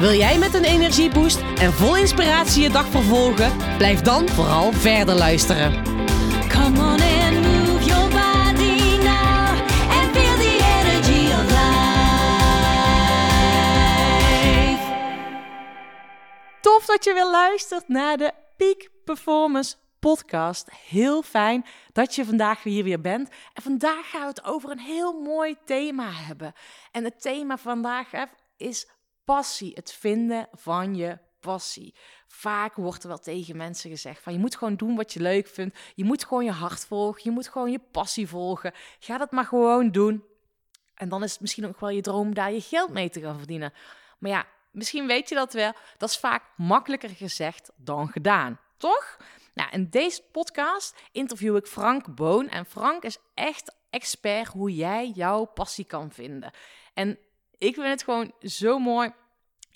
Wil jij met een energieboost en vol inspiratie je dag vervolgen? Blijf dan vooral verder luisteren. Come on and move your body now and feel the energy of life. Tof dat je weer luistert naar de Peak Performance podcast. Heel fijn dat je vandaag hier weer bent. En vandaag gaan we het over een heel mooi thema hebben. En het thema vandaag is passie. Het vinden van je passie. Vaak wordt er wel tegen mensen gezegd van je moet gewoon doen wat je leuk vindt. Je moet gewoon je hart volgen. Je moet gewoon je passie volgen. Ga dat maar gewoon doen. En dan is het misschien ook wel je droom daar je geld mee te gaan verdienen. Maar ja, misschien weet je dat wel. Dat is vaak makkelijker gezegd dan gedaan. Toch? Nou, in deze podcast interview ik Frank Boon. En Frank is echt expert hoe jij jouw passie kan vinden. En ik vind het gewoon zo mooi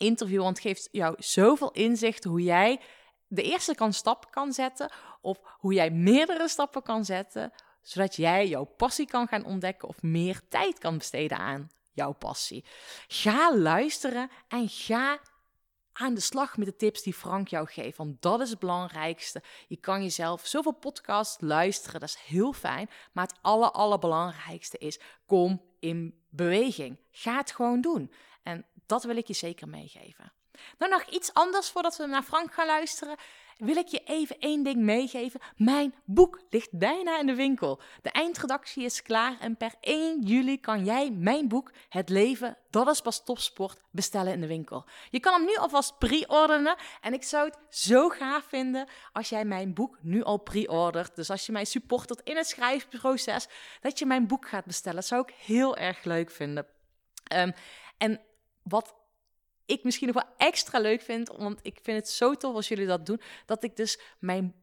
interview, want het geeft jou zoveel inzicht hoe jij de eerste kan stap kan zetten of hoe jij meerdere stappen kan zetten, zodat jij jouw passie kan gaan ontdekken of meer tijd kan besteden aan jouw passie. Ga luisteren en ga aan de slag met de tips die Frank jou geeft. Want dat is het belangrijkste. Je kan jezelf zoveel podcasts luisteren, dat is heel fijn. Maar het aller, allerbelangrijkste is, kom in beweging. Ga het gewoon doen. En dat wil ik je zeker meegeven. Nou, nog iets anders voordat we naar Frank gaan luisteren. Wil ik je even één ding meegeven. Mijn boek ligt bijna in de winkel. De eindredactie is klaar en per 1 juli kan jij mijn boek Het leven, dat is pas topsport, bestellen in de winkel. Je kan hem nu alvast pre-orderen en ik zou het zo gaaf vinden als jij mijn boek nu al pre-ordert. Dus als je mij supportert in het schrijfproces, dat je mijn boek gaat bestellen. Dat zou ik heel erg leuk vinden. Ehm, en wat ik misschien nog wel extra leuk vind, want ik vind het zo tof als jullie dat doen, dat ik dus mijn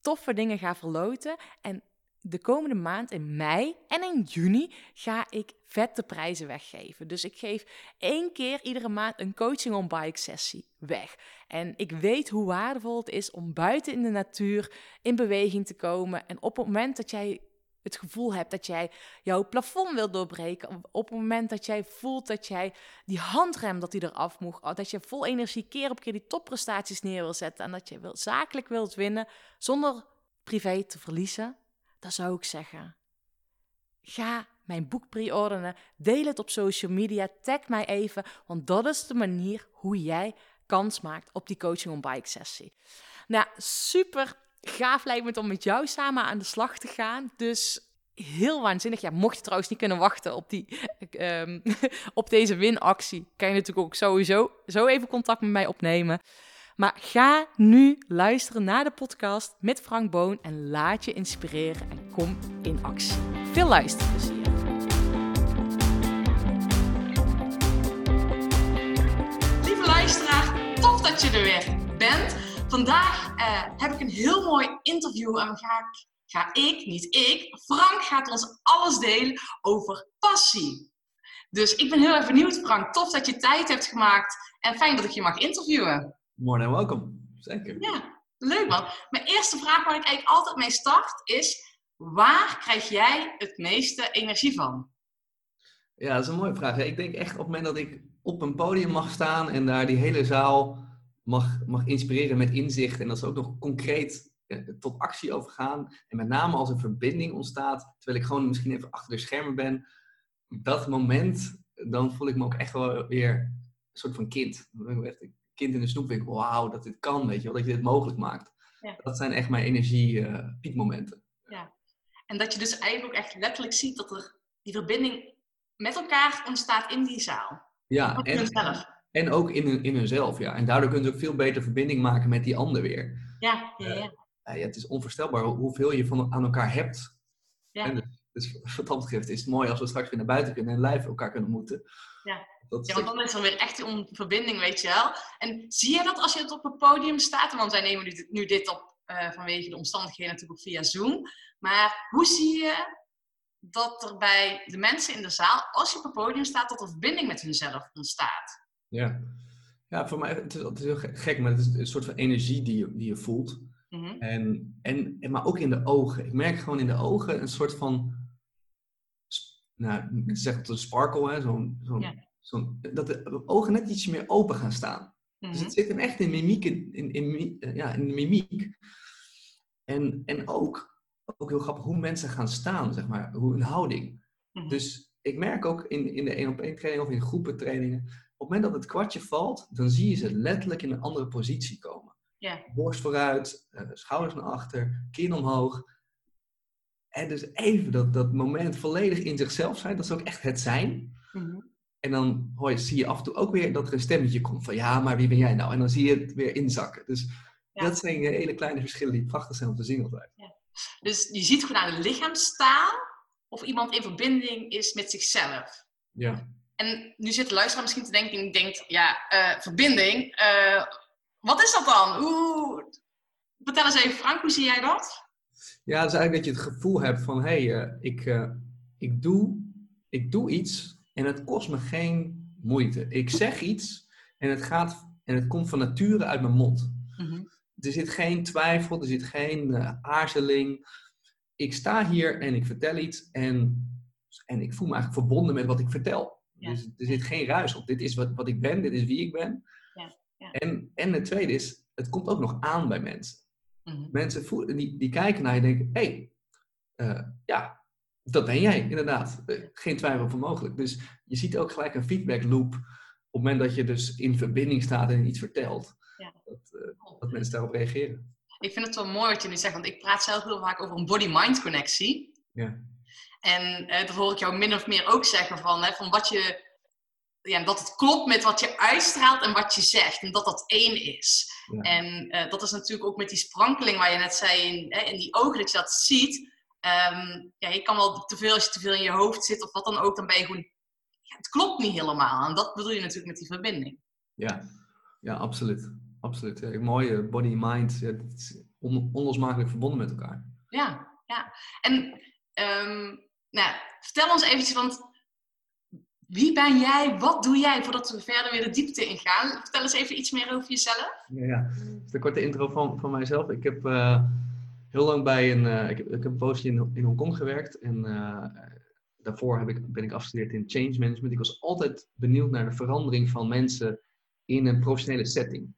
toffe dingen ga verloten. En de komende maand in mei en in juni ga ik vette prijzen weggeven. Dus ik geef één keer iedere maand een coaching on bike sessie weg. En ik weet hoe waardevol het is om buiten in de natuur in beweging te komen. En op het moment dat jij het gevoel hebt dat jij jouw plafond wil doorbreken, op het moment dat jij voelt dat jij die handrem dat die eraf moet, dat je vol energie keer op keer die topprestaties neer wil zetten en dat je wil, zakelijk wilt winnen zonder privé te verliezen, dan zou ik zeggen, ga mijn boek pre-orderen, deel het op social media, tag mij even, want dat is de manier hoe jij kans maakt op die coaching on bike sessie. Nou, super gaaf lijkt me het om met jou samen aan de slag te gaan. Dus heel waanzinnig. Ja, mocht je trouwens niet kunnen wachten op, die, um, op deze winactie, kan je natuurlijk ook sowieso zo even contact met mij opnemen. Maar ga nu luisteren naar de podcast met Frank Boon en laat je inspireren en kom in actie. Veel luisterplezier. Lieve luisteraar, tof dat je er weer bent. Vandaag uh, heb ik een heel mooi interview en ga ik, ga ik, niet ik, Frank gaat ons alles delen over passie. Dus ik ben heel erg benieuwd, Frank. Tof dat je tijd hebt gemaakt en fijn dat ik je mag interviewen. More than welcome. Zeker. Ja, leuk man. Mijn eerste vraag waar ik eigenlijk altijd mee start is: waar krijg jij het meeste energie van? Ja, dat is een mooie vraag. Ik denk echt op het moment dat ik op een podium mag staan en daar die hele zaal mag, mag inspireren met inzicht en dat ze ook nog concreet eh, tot actie overgaan. En met name als er verbinding ontstaat, terwijl ik gewoon misschien even achter de schermen ben. Dat moment, dan voel ik me ook echt wel weer een soort van kind. Echt een kind in de snoepwinkel. Wauw, dat dit kan, weet je wel, dat je dit mogelijk maakt. Ja. Dat zijn echt mijn energie-piekmomenten. Uh, ja. En dat je dus eigenlijk ook echt letterlijk ziet dat er die verbinding met elkaar ontstaat in die zaal. Ja, en, en ook in, hun, in hunzelf, ja. En daardoor kunnen ze ook veel beter verbinding maken met die ander weer. Ja, ja, ja. Uh, ja het is onvoorstelbaar hoeveel je van, aan elkaar hebt. Ja. En dus Dus wat dat betreft is het mooi als we straks weer naar buiten kunnen en live elkaar kunnen ontmoeten. Ja. Dat, Ja, want dan is er weer echt om verbinding, weet je wel. En zie je dat als je het op het podium staat? Want wij nemen nu dit, nu dit op eh, vanwege de omstandigheden natuurlijk via Zoom. Maar hoe zie je dat er bij de mensen in de zaal, als je op het podium staat, dat er verbinding met hunzelf ontstaat? Ja. ja, voor mij het is het is heel ge- gek, maar het is een soort van energie die je, die je voelt. Mhm. En, en, en, maar ook in de ogen. Ik merk gewoon in de ogen een soort van, nou, mensen zeggen het een sparkle, hè, zo'n, zo'n, Ja. dat de ogen net ietsje meer open gaan staan. Dus Mhm. het zit hem echt in mimiek, in, in, ja, in de mimiek. En, en ook, ook heel grappig hoe mensen gaan staan, zeg maar, hoe hun houding. Mhm. Dus ik merk ook in, in de één op één training of in groepentrainingen, op het moment dat het kwartje valt, dan zie je ze letterlijk in een andere positie komen. Ja. Borst vooruit, eh, schouders naar achter, kin omhoog. En dus even dat, dat moment volledig in zichzelf zijn, dat is ook echt het zijn. Mhm. En dan hoor je, zie je af en toe ook weer dat er een stemmetje komt van ja, maar wie ben jij nou? En dan zie je het weer inzakken. Dus Ja. dat zijn eh, hele kleine verschillen die prachtig zijn om te zien altijd. Dus je ziet gewoon aan het lichaamstaal of iemand in verbinding is met zichzelf. Ja. En nu zit de luisteraar misschien te denken, en denkt, ja, eh, verbinding, eh, wat is dat dan? Hoe... Vertel eens even, Frank, hoe zie jij dat? Ja, het is eigenlijk dat je het gevoel hebt van hé, hey, eh, ik, ik, doe, ik doe iets en het kost me geen moeite. Ik zeg iets en het, gaat, en het komt van nature uit mijn mond. Er zit geen twijfel, er zit geen aarzeling. Ik sta hier en ik vertel iets en, en ik voel me eigenlijk verbonden met wat ik vertel. Ja. Dus er zit geen ruis op. Dit is wat, wat ik ben, dit is wie ik ben. Ja, ja. En, en het tweede is, het komt ook nog aan bij mensen. Mhm. Mensen voelen, die, die kijken naar je en denken, hé, hey, eh, ja, dat ben jij inderdaad. Eh, geen twijfel over mogelijk. Dus je ziet ook gelijk een feedback loop op het moment dat je dus in verbinding staat en iets vertelt. Ja. Dat, eh, dat mensen daarop reageren. Ik vind het wel mooi wat je nu zegt, want ik praat zelf heel vaak over een body-mind connectie. Ja. En eh, dat hoor ik jou min of meer ook zeggen van, hè, van wat je, ja, dat het klopt met wat je uitstraalt en wat je zegt. En dat dat één is. Ja. En eh, dat is natuurlijk ook met die sprankeling waar je net zei, in, hè, in die ogen, dat je dat ziet. Ehm, ja, je kan wel te veel, als je te veel in je hoofd zit of wat dan ook, dan ben je gewoon, ja, het klopt niet helemaal. En dat bedoel je natuurlijk met die verbinding. Ja, ja absoluut. absoluut. Ja, mooie body mind, is on- onlosmakelijk verbonden met elkaar. Ja, ja. En ehm, nou, vertel ons eventjes, want wie ben jij? Wat doe jij voordat we verder weer de diepte ingaan? Vertel eens even iets meer over jezelf. Ja, ja. Korte intro van, van mijzelf. Ik heb eh, heel lang bij een, eh, ik, heb, ik heb een in, Hongkong gewerkt. En eh, daarvoor heb ik, ben ik afgestudeerd in change management. Ik was altijd benieuwd naar de verandering van mensen in een professionele setting.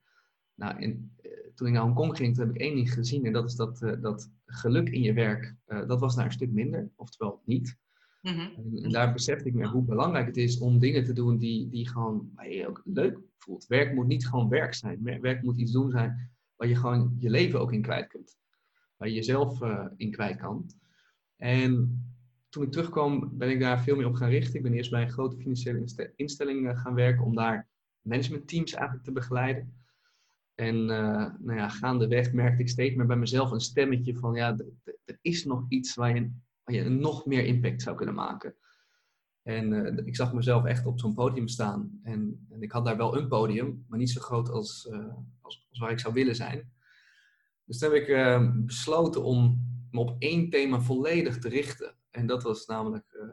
Nou, en toen ik naar Hongkong ging, toen heb ik één ding gezien. En dat is dat, dat geluk in je werk, eh, dat was daar een stuk minder. Oftewel niet. Mhm. En, en daar besefte ik me hoe belangrijk het is om dingen te doen die, die gewoon waar je je ook leuk voelt. Werk moet niet gewoon werk zijn. Wer- Werk moet iets doen zijn waar je gewoon je leven ook in kwijt kunt. Waar je jezelf eh, in kwijt kan. En toen ik terugkwam ben ik daar veel meer op gaan richten. Ik ben eerst bij een grote financiële inste- instelling eh, gaan werken om daar managementteams eigenlijk te begeleiden. En eh, nou ja, gaandeweg merkte ik steeds meer bij mezelf een stemmetje van ja, er is nog iets waar je nog meer impact zou kunnen maken. En eh, ik zag mezelf echt op zo'n podium staan. En, en ik had daar wel een podium, maar niet zo groot als, eh, als, als waar ik zou willen zijn. Dus toen heb ik besloten om me op één thema volledig te richten. En dat was namelijk,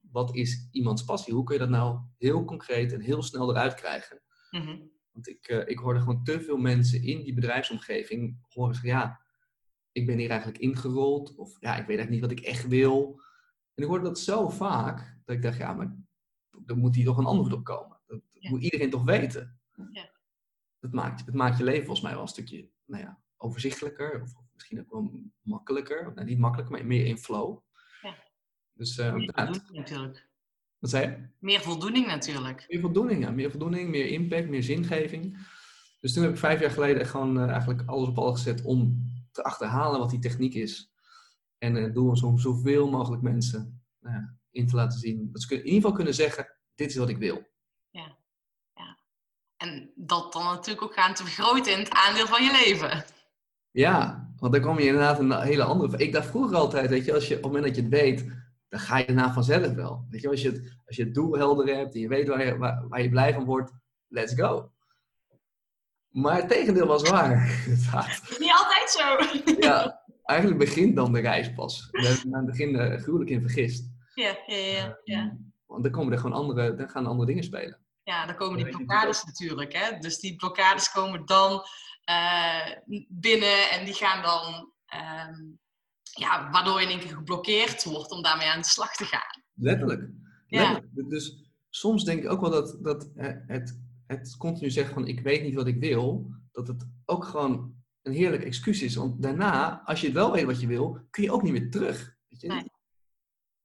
wat is iemands passie? Hoe kun je dat nou heel concreet en heel snel eruit krijgen? Mhm. Want ik, eh, ik hoorde gewoon te veel mensen in die bedrijfsomgeving horen zeggen, ja, ik ben hier eigenlijk ingerold. Of ja, ik weet eigenlijk niet wat ik echt wil. En ik hoorde dat zo vaak, dat ik dacht, ja, maar er moet hier toch een antwoord op komen. Dat Ja. moet iedereen toch weten. Ja. Dat, maakt, het maakt je leven volgens mij wel een stukje nou ja, overzichtelijker. Of misschien ook wel makkelijker. Nou, niet makkelijker, maar meer in flow. Ja. Dus uh, Meer voldoening natuurlijk. Wat zei je? Meer voldoening natuurlijk. Meer voldoening, ja. Meer voldoening, meer impact, meer zingeving. Dus toen heb ik vijf jaar geleden gewoon uh, eigenlijk alles op alles gezet om te achterhalen wat die techniek is. En uh, is om zoveel mogelijk mensen uh, in te laten zien. Dat ze in ieder geval kunnen zeggen, dit is wat ik wil. Ja, ja. En dat dan natuurlijk ook gaan te vergroten in het aandeel van je leven. Ja, want dan kom je inderdaad een hele andere... Ik dacht vroeger altijd, weet je, als je, op het moment dat je het weet, dan ga je daarna vanzelf wel. Weet je, als je het, als je het doel helder hebt en je weet waar je, waar, waar je blij van wordt, let's go. Maar het tegendeel was waar. Het gaat- Niet altijd zo. ja, eigenlijk begint dan de reis pas. We hebben aan het begin eh, gruwelijk in vergist. Ja, ja, ja, ja. Want dan komen er gewoon andere, dan gaan andere dingen spelen. Ja, dan komen die blokkades natuurlijk. Hè? Dus die blokkades komen dan eh, binnen en die gaan dan, ehm, ja, waardoor je in één keer geblokkeerd wordt om daarmee aan de slag te gaan. Letterlijk. Ja. Letterlijk. Dus soms denk ik ook wel dat, dat het, het continu zeggen van ik weet niet wat ik wil, dat het ook gewoon een heerlijk excuus is. Want daarna, als je wel weet wat je wil, kun je ook niet meer terug. Weet je? Nee.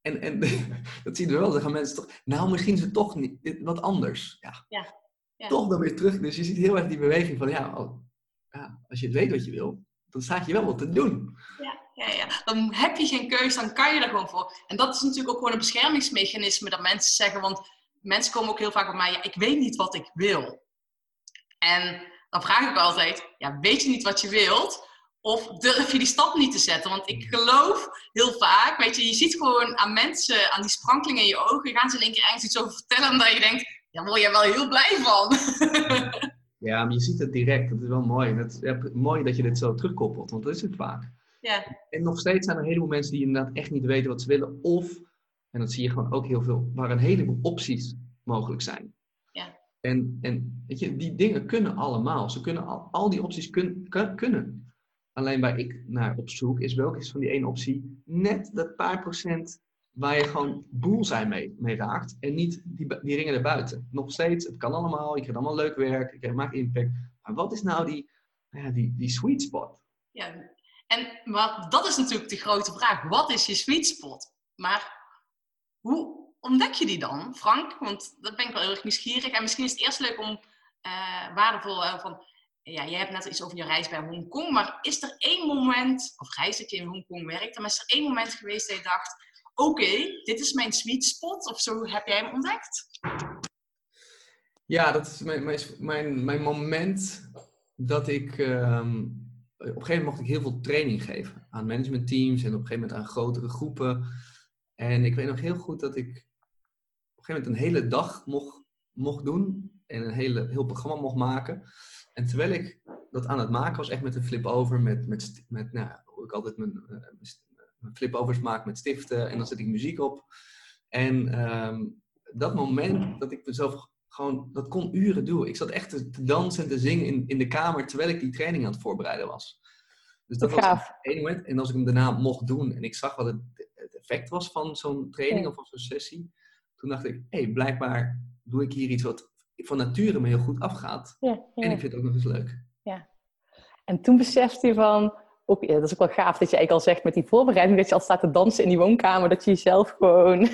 En, en dat zie je wel, dan gaan mensen toch, nou misschien is het toch niet, wat anders. Ja. Ja. Ja. Toch dan weer terug. Dus je ziet heel erg die beweging van ja, oh, ja, als je het weet wat je wil, dan staat je wel wat te doen. Ja, ja. Dan heb je geen keus, dan kan je er gewoon voor. En dat is natuurlijk ook gewoon een beschermingsmechanisme dat mensen zeggen, want mensen komen ook heel vaak op mij, ja, ik weet niet wat ik wil. En dan vraag ik altijd, ja, weet je niet wat je wilt? Of durf je die stap niet te zetten? Want ik geloof heel vaak, weet je, je ziet gewoon aan mensen, aan die sprankelingen in je ogen, gaan ze in één keer ergens iets over vertellen, dat je denkt, ja, word je wel heel blij van. Ja, maar je ziet het direct. Dat is wel mooi. Dat, ja, mooi dat je dit zo terugkoppelt, want dat is het vaak. Ja, En nog steeds zijn er een heleboel mensen die inderdaad echt niet weten wat ze willen. Of, en dat zie je gewoon ook heel veel, waar een heleboel opties mogelijk zijn. Ja. En, en weet je, die dingen kunnen allemaal. Ze kunnen al, al die opties kun, kun- kunnen. Alleen waar ik naar op zoek is welke is van die ene optie net dat paar procent waar je gewoon boel zijn mee, mee raakt. En niet die, die ringen erbuiten. Nog steeds, het kan allemaal. Je krijgt allemaal leuk werk. Je maakt impact. Maar wat is nou die, ja, die, die sweet spot? Ja, en wat, dat is natuurlijk de grote vraag. Wat is je sweet spot? Maar hoe ontdek je die dan, Frank? Want dat ben ik wel heel erg nieuwsgierig. En misschien is het eerst leuk om eh, waardevol eh, van... Ja, jij hebt net iets over je reis bij Hongkong. Maar is er één moment, of reis dat je in Hongkong werkt... maar is er één moment geweest dat je dacht... Oké, dit is mijn sweet spot. Of zo heb jij hem ontdekt? Ja, dat is mijn, mijn, mijn, mijn moment dat ik. ehm, op een gegeven moment mocht ik heel veel training geven aan managementteams en op een gegeven moment aan grotere groepen. En ik weet nog heel goed dat ik op een gegeven moment een hele dag mocht, mocht doen en een hele, heel programma mocht maken. En terwijl ik dat aan het maken was, echt met een flip-over, met, met, st- met nou, hoe ik altijd mijn, eh, mijn mijn flip-overs maak met stiften en dan zet ik muziek op. En ehm, dat moment dat ik mezelf gewoon, dat kon uren doen. Ik zat echt te, dansen en te zingen in, in de kamer terwijl ik die training aan het voorbereiden was. Dus dat was Gaaf. één moment. En als ik hem daarna mocht doen en ik zag wat het, het effect was van zo'n training Ja. of van zo'n sessie, toen dacht ik, hé, hey, blijkbaar doe ik hier iets wat van nature me heel goed afgaat. Ja, En ja. ik vind het ook nog eens leuk. En toen besefte je van, ook, ja, dat is ook wel gaaf dat je eigenlijk al zegt met die voorbereiding, dat je al staat te dansen in die woonkamer, dat je jezelf gewoon...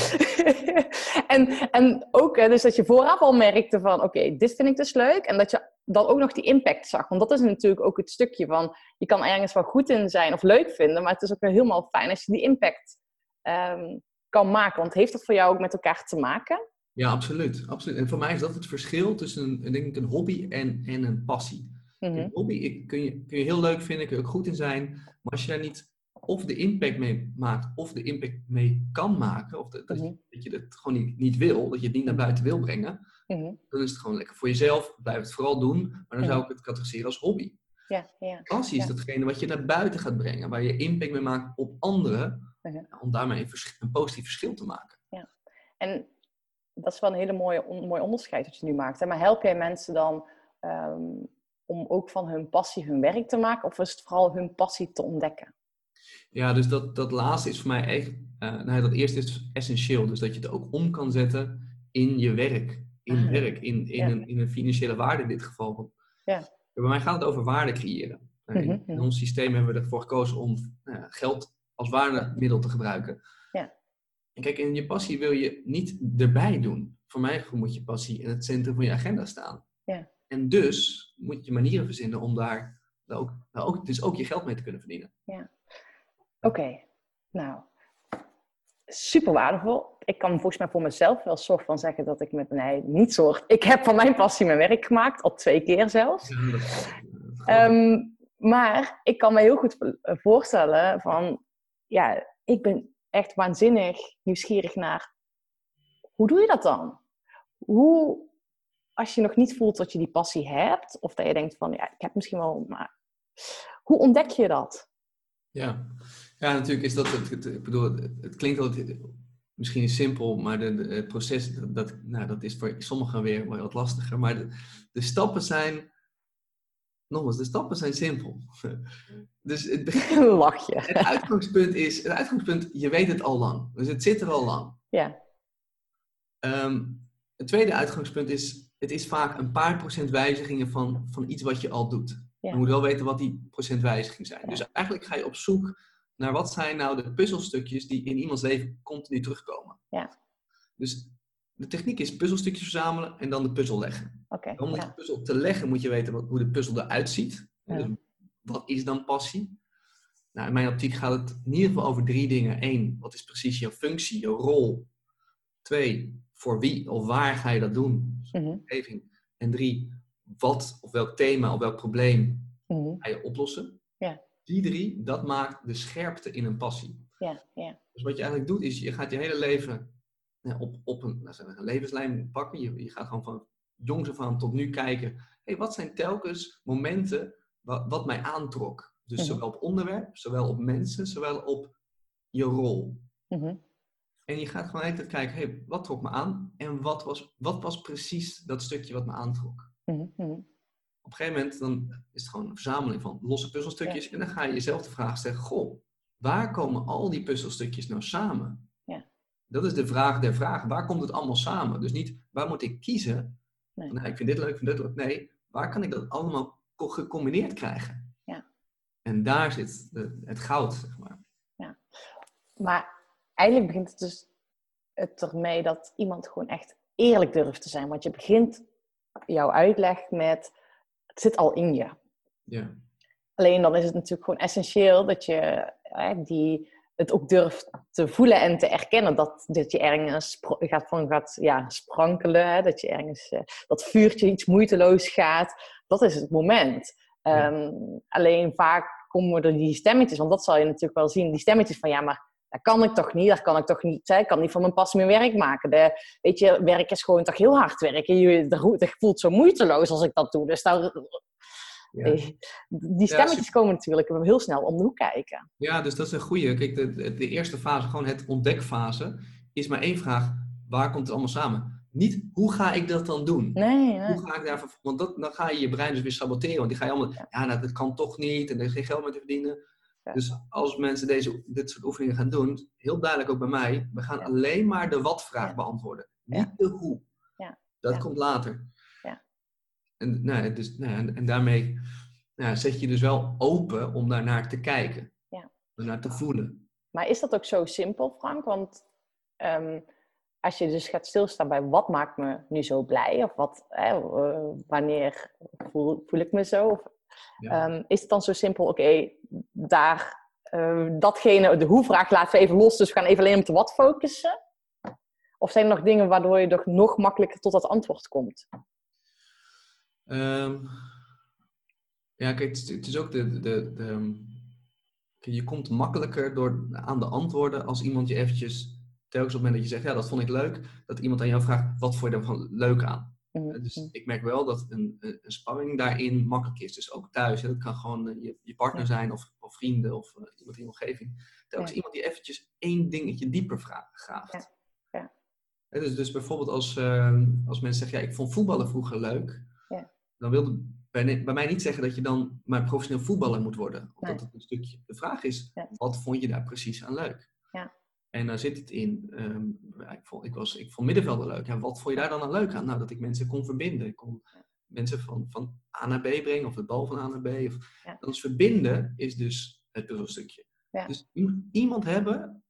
en, en ook hè, dus dat je vooraf al merkte van, oké, dit vind ik dus leuk. En dat je dan ook nog die impact zag. Want dat is natuurlijk ook het stukje van, je kan ergens wel goed in zijn of leuk vinden, maar het is ook wel helemaal fijn als je die impact ehm, kan maken. Want heeft dat voor jou ook met elkaar te maken? Ja, absoluut, absoluut. En voor mij is dat het verschil tussen een, denk ik, een hobby en, en een passie. Mhm. Een hobby ik, kun, je, kun je heel leuk vinden, kun je ook goed in zijn. Maar als je daar niet of de impact mee maakt, of de impact mee kan maken, of dat, dat, je, Mhm. dat je het gewoon niet, niet wil, dat je het niet naar buiten wil brengen, Mhm. dan is het gewoon lekker voor jezelf. Blijf het vooral doen, maar dan zou ik het categoriseren als hobby. Ja, ja. Passie is Ja. datgene wat je naar buiten gaat brengen, waar je impact mee maakt op anderen, Mhm. om daarmee een, positief verschil te maken. En dat is wel een hele mooie, on- mooi onderscheid dat je nu maakt. Hè? Maar help jij mensen dan ehm, om ook van hun passie hun werk te maken? Of is het vooral hun passie te ontdekken? Ja, dus dat, dat laatste is voor mij echt, eh, nou, dat eerste is essentieel. Dus dat je het ook om kan zetten in je werk. In Ah, werk, in, in, ja. een, in een financiële waarde in dit geval. Ja. Bij mij gaat het over waarde creëren. Eh, in, Mhm, in mhm. ons systeem hebben we ervoor gekozen om nou ja, geld als waardemiddel te gebruiken. Ja. En kijk, in je passie wil je niet erbij doen. Voor mij moet je passie in het centrum van je agenda staan. Ja. En dus moet je manieren verzinnen om daar daar ook, nou ook, dus ook je geld mee te kunnen verdienen. Oké, nou, super waardevol. Ik kan volgens mij voor mezelf wel soort van zeggen dat ik met, nee, niet soort. Ik heb van mijn passie mijn werk gemaakt, al twee keer zelfs. Ja. Ehm, maar ik kan me heel goed voorstellen van ja, ik ben echt waanzinnig nieuwsgierig naar hoe doe je dat dan? Hoe, als je nog niet voelt dat je die passie hebt, of dat je denkt van ja, ik heb misschien wel, maar hoe ontdek je dat? Ja. Ja, natuurlijk is dat het. het- ik bedoel, het, klinkt altijd misschien simpel, maar de, de- het proces dat, nou, dat is voor sommigen weer wat lastiger. Maar de, de stappen zijn. Nogmaals, de stappen zijn simpel. Dus het, begin- Lach je. het uitgangspunt is: het uitgangspunt, je weet het al lang. Dus het zit er al lang. Ja, Ehm, het tweede uitgangspunt is: het is vaak een paar procent wijzigingen van, van iets wat je al doet. Ja. Je moet wel weten wat die procentwijzigingen zijn. Ja. Dus eigenlijk ga je op zoek naar wat zijn nou de puzzelstukjes die in iemands leven continu terugkomen. Ja. Dus de techniek is puzzelstukjes verzamelen en dan de puzzel leggen. Om ja. puzzel te leggen moet je weten wat, hoe de puzzel eruit ziet. Ja. Dus wat is dan passie? Nou, in mijn optiek gaat het in ieder geval over drie dingen. Eén, wat is precies jouw functie, jouw rol? Twee, voor wie of waar ga je dat doen? Mhm, omgeving. En drie, wat of welk thema of welk probleem mhm. ga je oplossen? Die drie, dat maakt de scherpte in een passie. Ja, ja. Dus wat je eigenlijk doet, is je gaat je hele leven ja, op, op een, zeggen, een levenslijn pakken. Je, je gaat gewoon van jongs af aan tot nu kijken. Hey, wat zijn telkens momenten wat, wat mij aantrok? Dus Mhm. zowel op onderwerp, zowel op mensen, zowel op je rol. Mhm, En je gaat gewoon eigenlijk kijken, hey, wat trok me aan? En wat was, wat was precies dat stukje wat me aantrok? mhm. Op een gegeven moment dan is het gewoon een verzameling van losse puzzelstukjes. En dan ga je jezelf de vraag stellen, goh, waar komen al die puzzelstukjes nou samen? Ja. Dat is de vraag der vragen. Waar komt het allemaal samen? Dus niet, waar moet ik kiezen? Nee. Nou, ik vind dit leuk, ik vind dit leuk. Nee, waar kan ik dat allemaal co- gecombineerd krijgen? Ja. En daar zit de- het goud, zeg maar. Maar eigenlijk begint het dus het ermee dat iemand gewoon echt eerlijk durft te zijn. Want je begint jouw uitleg met, zit al in je. Ja. Alleen dan is het natuurlijk gewoon essentieel dat je hè, die, het ook durft te voelen en te erkennen. Dat, dat je ergens gaat, van gaat ja, sprankelen. Hè, dat je ergens eh, dat vuurtje iets moeiteloos gaat. Dat is het moment. Ja. Ehm, alleen vaak komen er die stemmetjes, want dat zal je natuurlijk wel zien. Die stemmetjes van ja, maar dat kan ik toch niet, dat kan ik toch niet. Hè? Ik kan niet van mijn passie mijn werk maken. De, weet je, werk is gewoon toch heel hard werken. Je, dat, voelt zo moeiteloos als ik dat doe. Dus daar, Ja. die stemmetjes komen natuurlijk heel snel om de hoek kijken. Ja, dus dat is een goede. Kijk, de, de, de eerste fase, gewoon het ontdekfase, is maar één vraag. Waar komt het allemaal samen? Niet, hoe ga ik dat dan doen? Nee, nee. Hoe ga ik daarvoor... Want dat, dan ga je je brein dus weer saboteren. Want die ga je allemaal... Ja, nou, dat kan toch niet. En er is geen geld mee te verdienen. Dus als mensen deze, dit soort oefeningen gaan doen, heel duidelijk ook bij mij, we gaan Ja. alleen maar de wat-vraag beantwoorden. Ja. Niet de hoe. Ja. Dat komt later. Ja. En, nou, dus, nou, en, en daarmee nou, zet je dus wel open om daarnaar te kijken. Ja. Naar te voelen. Maar is dat ook zo simpel, Frank? Want ehm, als je dus gaat stilstaan bij wat maakt me nu zo blij, of wat, hè, eh, wanneer voel, voel ik me zo, of, Ja. ehm, is het dan zo simpel, oké, daar, eh, datgene, de hoe-vraag laten we even los, dus we gaan even alleen op de wat focussen? Of zijn er nog dingen waardoor je toch nog makkelijker tot dat antwoord komt? Ehm, ja, kijk, het is, ook de. de, kijk, je komt makkelijker door, aan de antwoorden als iemand je eventjes. Telkens op het moment dat je zegt, ja, dat vond ik leuk, dat iemand aan jou vraagt, wat vond je daarvan leuk aan? Mhm, Dus mhm. ik merk wel dat een, een sparring daarin makkelijk is. Dus ook thuis, hè, dat kan gewoon eh, je, je partner zijn of, of vrienden of eh, iemand in je omgeving. Telkens Ja. iemand die eventjes één dingetje dieper vra- graaft. Ja. Dus, dus bijvoorbeeld als, eh, als mensen zeggen, ja, ik vond voetballen vroeger leuk. Ja. Dan wil het bij, bij mij niet zeggen dat je dan maar professioneel voetballer moet worden. Omdat Nee. het een stukje, de vraag is, wat vond je daar precies aan leuk? En daar zit het in. ehm, ik, vond, ik, was, ik vond middenvelden leuk. Ja, wat vond je daar dan aan leuk aan? Nou, dat ik mensen kon verbinden. Ik kon mensen van, van A naar B brengen, of de bal van A naar B. Of, Ja. Dat is verbinden is dus het puzzelstukje. Ja. Dus je moet iemand hebben,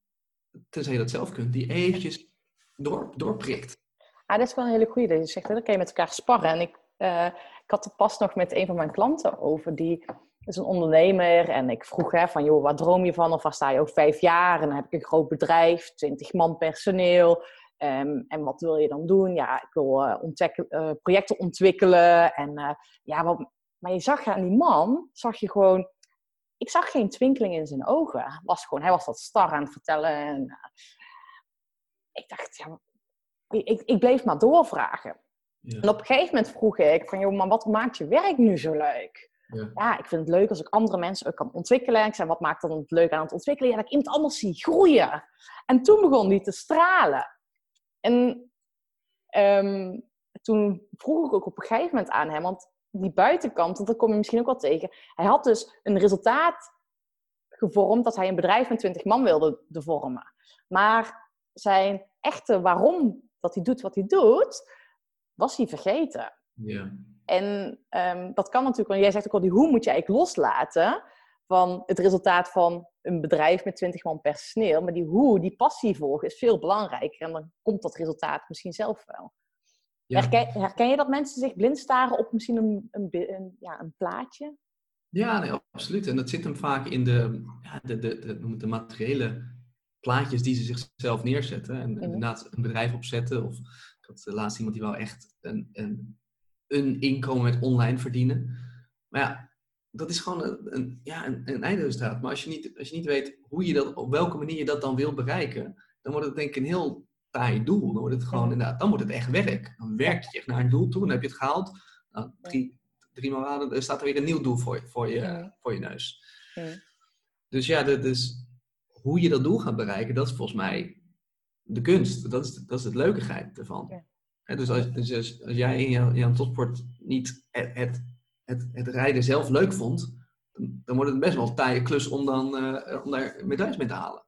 tenzij je dat zelf kunt, die eventjes door, doorprikt. Ah, dat is wel een hele goede. Je zegt, hè, dan kan je met elkaar sparren. En ik, eh, ik had er pas nog met een van mijn klanten over. Die is een ondernemer. En ik vroeg hè, van, joh, waar droom je van? Of waar sta je over vijf jaar? En dan heb ik een groot bedrijf, 20 man personeel. Ehm, en wat wil je dan doen? Ja, ik wil eh, eh, projecten ontwikkelen. En eh, ja, wat, maar je zag aan die man, zag je gewoon... ik zag geen twinkeling in zijn ogen. Hij was, gewoon, hij was dat star aan het vertellen. En, ik dacht, ja, ik, ik, ik bleef maar doorvragen. Ja. En op een gegeven moment vroeg ik van, joh, maar wat maakt je werk nu zo leuk? Ja. Ja, ik vind het leuk als ik andere mensen ook kan ontwikkelen. Ik zei, wat maakt dan het leuk aan het ontwikkelen? Ja, dat ik iemand anders zie groeien. En toen begon die te stralen. En ehm, toen vroeg ik ook op een gegeven moment aan hem, want die buitenkant, want dat kom je misschien ook wel tegen. Hij had dus een resultaat gevormd dat hij een bedrijf met 20 man wilde de vormen. Maar zijn echte waarom dat hij doet wat hij doet, was hij vergeten. Ja. En ehm, dat kan natuurlijk, want jij zegt ook al, die hoe moet je eigenlijk loslaten van het resultaat van een bedrijf met 20 man personeel. Maar die hoe, die passie volgen, is veel belangrijker. En dan komt dat resultaat misschien zelf wel. Ja. Herken, herken je dat mensen zich blind staren op misschien een, een, ja, een plaatje? Ja, nee, absoluut. En dat zit hem vaak in de, ja, de, de, de, de materiële plaatjes die ze zichzelf neerzetten. En inderdaad een bedrijf opzetten. Of ik had eh, laatst iemand die wou echt een, een, een inkomen met online verdienen. Maar ja, dat is gewoon een, een, ja, een, een eindresultaat. Maar als je, niet, als je niet weet hoe je dat, op welke manier je dat dan wil bereiken, dan wordt het denk ik een heel taai doel. Dan wordt het gewoon, inderdaad, dan wordt het echt werk. Dan werk je echt naar een doel toe, dan heb je het gehaald. Nou, drie, drie maanden staat er weer een nieuw doel voor, je- voor, je, voor je neus. Mhm. Dus ja, dat is, hoe je dat doel gaat bereiken, dat is volgens mij de kunst. Dat is, dat is het leukigheid ervan. Ja. Dus, als, dus als, als jij in jouw, topsport niet het, het, het, het rijden zelf leuk vond, dan, dan wordt het best wel een taaie klus om, dan, eh, om daar medailles mee te halen.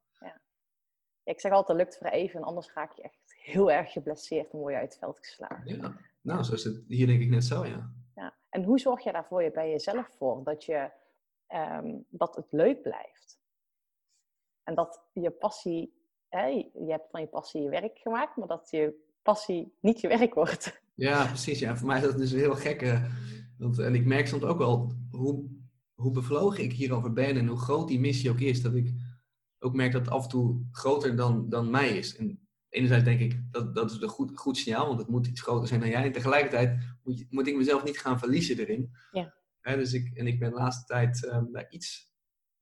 Ik zeg altijd, lukt voor even, en anders raak je echt heel erg geblesseerd en word je uit het veld geslagen. Ja. Nou, zo is het hier denk ik net zo, ja. Ja. En hoe zorg je daarvoor je bij jezelf voor dat, je, ehm, dat het leuk blijft? En dat je passie, hè, je hebt van je passie je werk gemaakt, maar dat je passie niet je werk wordt. Ja, precies. Ja. Voor mij is dat dus heel gek. eh, want, en ik merk soms ook wel hoe, hoe bevlogen ik hierover ben en hoe groot die missie ook is. Dat ik ook merk dat het af en toe groter dan, dan mij is. En enerzijds denk ik, dat, dat is een goed, goed signaal, want het moet iets groter zijn dan jij. En tegelijkertijd moet, moet ik mezelf niet gaan verliezen erin. Ja. Dus ik, en ik ben de laatste tijd ehm, daar iets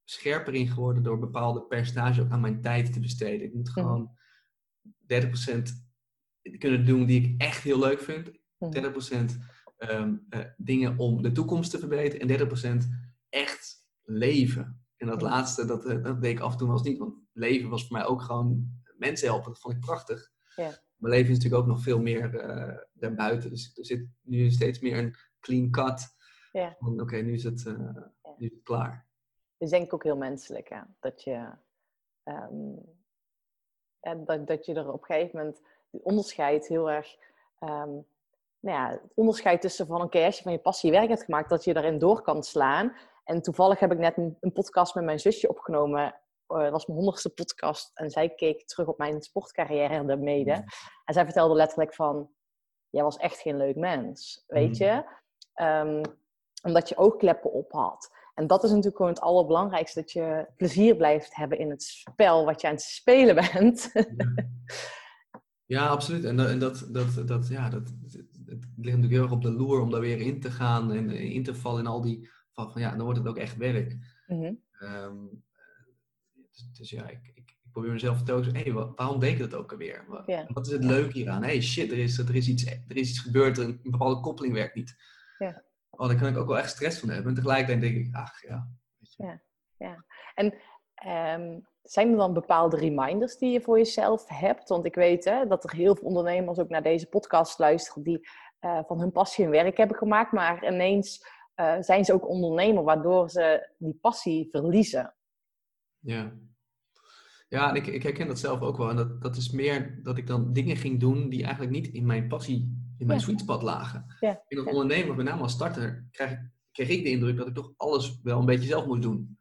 scherper in geworden door bepaalde percentage ook aan mijn tijd te besteden. Ik moet gewoon 30% kunnen doen die ik echt heel leuk vind. Mhm. 30% ehm, eh, dingen om de toekomst te verbeteren en 30% echt leven. En dat Ja. laatste, dat, eh, dat deed ik af en toe wel eens niet, want leven was voor mij ook gewoon mensen helpen. Dat vond ik prachtig. Ja. Mijn leven is natuurlijk ook nog veel meer eh, daarbuiten. Dus er zit nu steeds meer een clean cut. Ja. Oké, nu is het, nu is het klaar. Dat is denk ik ook heel menselijk, hè? Dat je, ehm, dat, dat je er op een gegeven moment onderscheid heel erg. ehm, nou ja, het onderscheid tussen van oké, als je van je passie je werk hebt gemaakt, dat je daarin door kan slaan. En toevallig heb ik net een, een podcast met mijn zusje opgenomen. Eh, dat was mijn honderdste podcast. En zij keek terug op mijn sportcarrière daarmede. En zij vertelde letterlijk van, jij was echt geen leuk mens, weet Mhm. je? Ehm, omdat je oogkleppen op had. En dat is natuurlijk gewoon het allerbelangrijkste. Dat je plezier blijft hebben in het spel wat je aan het spelen bent. Ja, absoluut. En, dat, en dat, dat, dat, ja, dat, het het ligt natuurlijk heel erg op de loer om daar weer in te gaan en eh, in te vallen in al die van, van ja, dan wordt het ook echt werk. Ehm, dus, dus ja, ik, ik, ik probeer mezelf te hé, hey, waarom deed ik dat ook alweer? Wat, Ja. wat is het leuke hieraan? hey, shit, er is, er, is iets, er is iets gebeurd, een, een bepaalde koppeling werkt niet. Ja. Oh, daar kan ik ook wel echt stress van hebben. En tegelijkertijd denk ik, ach ja. Weet je. En ehm, zijn er dan bepaalde reminders die je voor jezelf hebt? Want ik weet hè, dat er heel veel ondernemers ook naar deze podcast luisteren die eh, van hun passie hun werk hebben gemaakt, maar ineens eh, zijn ze ook ondernemer, waardoor ze die passie verliezen. Ja. Ja, en ik, ik herken dat zelf ook wel. En dat, dat is meer dat ik dan dingen ging doen die eigenlijk niet in mijn passie, in mijn Ja. sweet spot lagen. Ja, In dat ja. ondernemen, met name als starter, krijg, ik- kreeg ik de indruk dat ik toch alles wel een beetje zelf moest doen.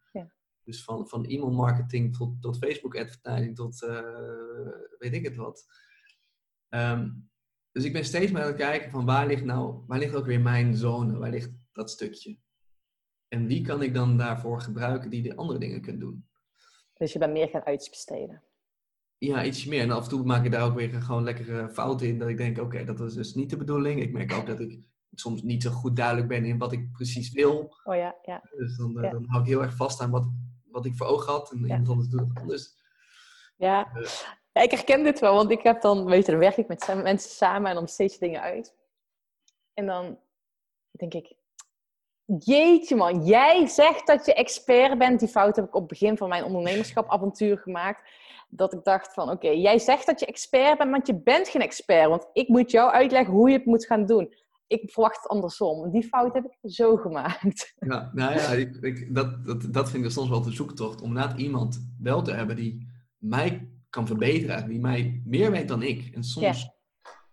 Dus van, van e-mail marketing tot, tot Facebook advertising tot eh, weet ik het wat. Ehm, dus ik ben steeds meer aan het kijken van waar ligt nou, waar ligt ook weer mijn zone, waar ligt dat stukje? En wie kan ik dan daarvoor gebruiken die de andere dingen kunnen doen? Dus je bent meer gaan uitbesteden. Ja, ietsje meer. En af en toe maak ik daar ook weer gewoon lekkere fouten in. Dat ik denk, oké, dat was dus niet de bedoeling. Ik merk ook dat ik soms niet zo goed duidelijk ben in wat ik precies wil. Oh ja, ja. Dus dan, eh, Ja. dan hou ik heel erg vast aan wat, wat ik voor ogen had. En Ja. iemand anders doet het anders. Ja. Eh. ja, ik herken dit wel, want ik heb dan, weet je, dan werk ik met mensen samen en dan besteed je dingen uit. En dan denk ik, jeetje man, jij zegt dat je expert bent. Die fout heb ik op het begin van mijn ondernemerschap avontuur gemaakt. Dat ik dacht van, oké, jij zegt dat je expert bent, want je bent geen expert. Want ik moet jou uitleggen hoe je het moet gaan doen. Ik verwacht het andersom. Die fout heb ik zo gemaakt. Ja, nou ja, ik, ik, dat, dat, dat vind ik soms wel de zoektocht. Om inderdaad iemand wel te hebben die mij kan verbeteren. Die mij meer weet dan ik. En soms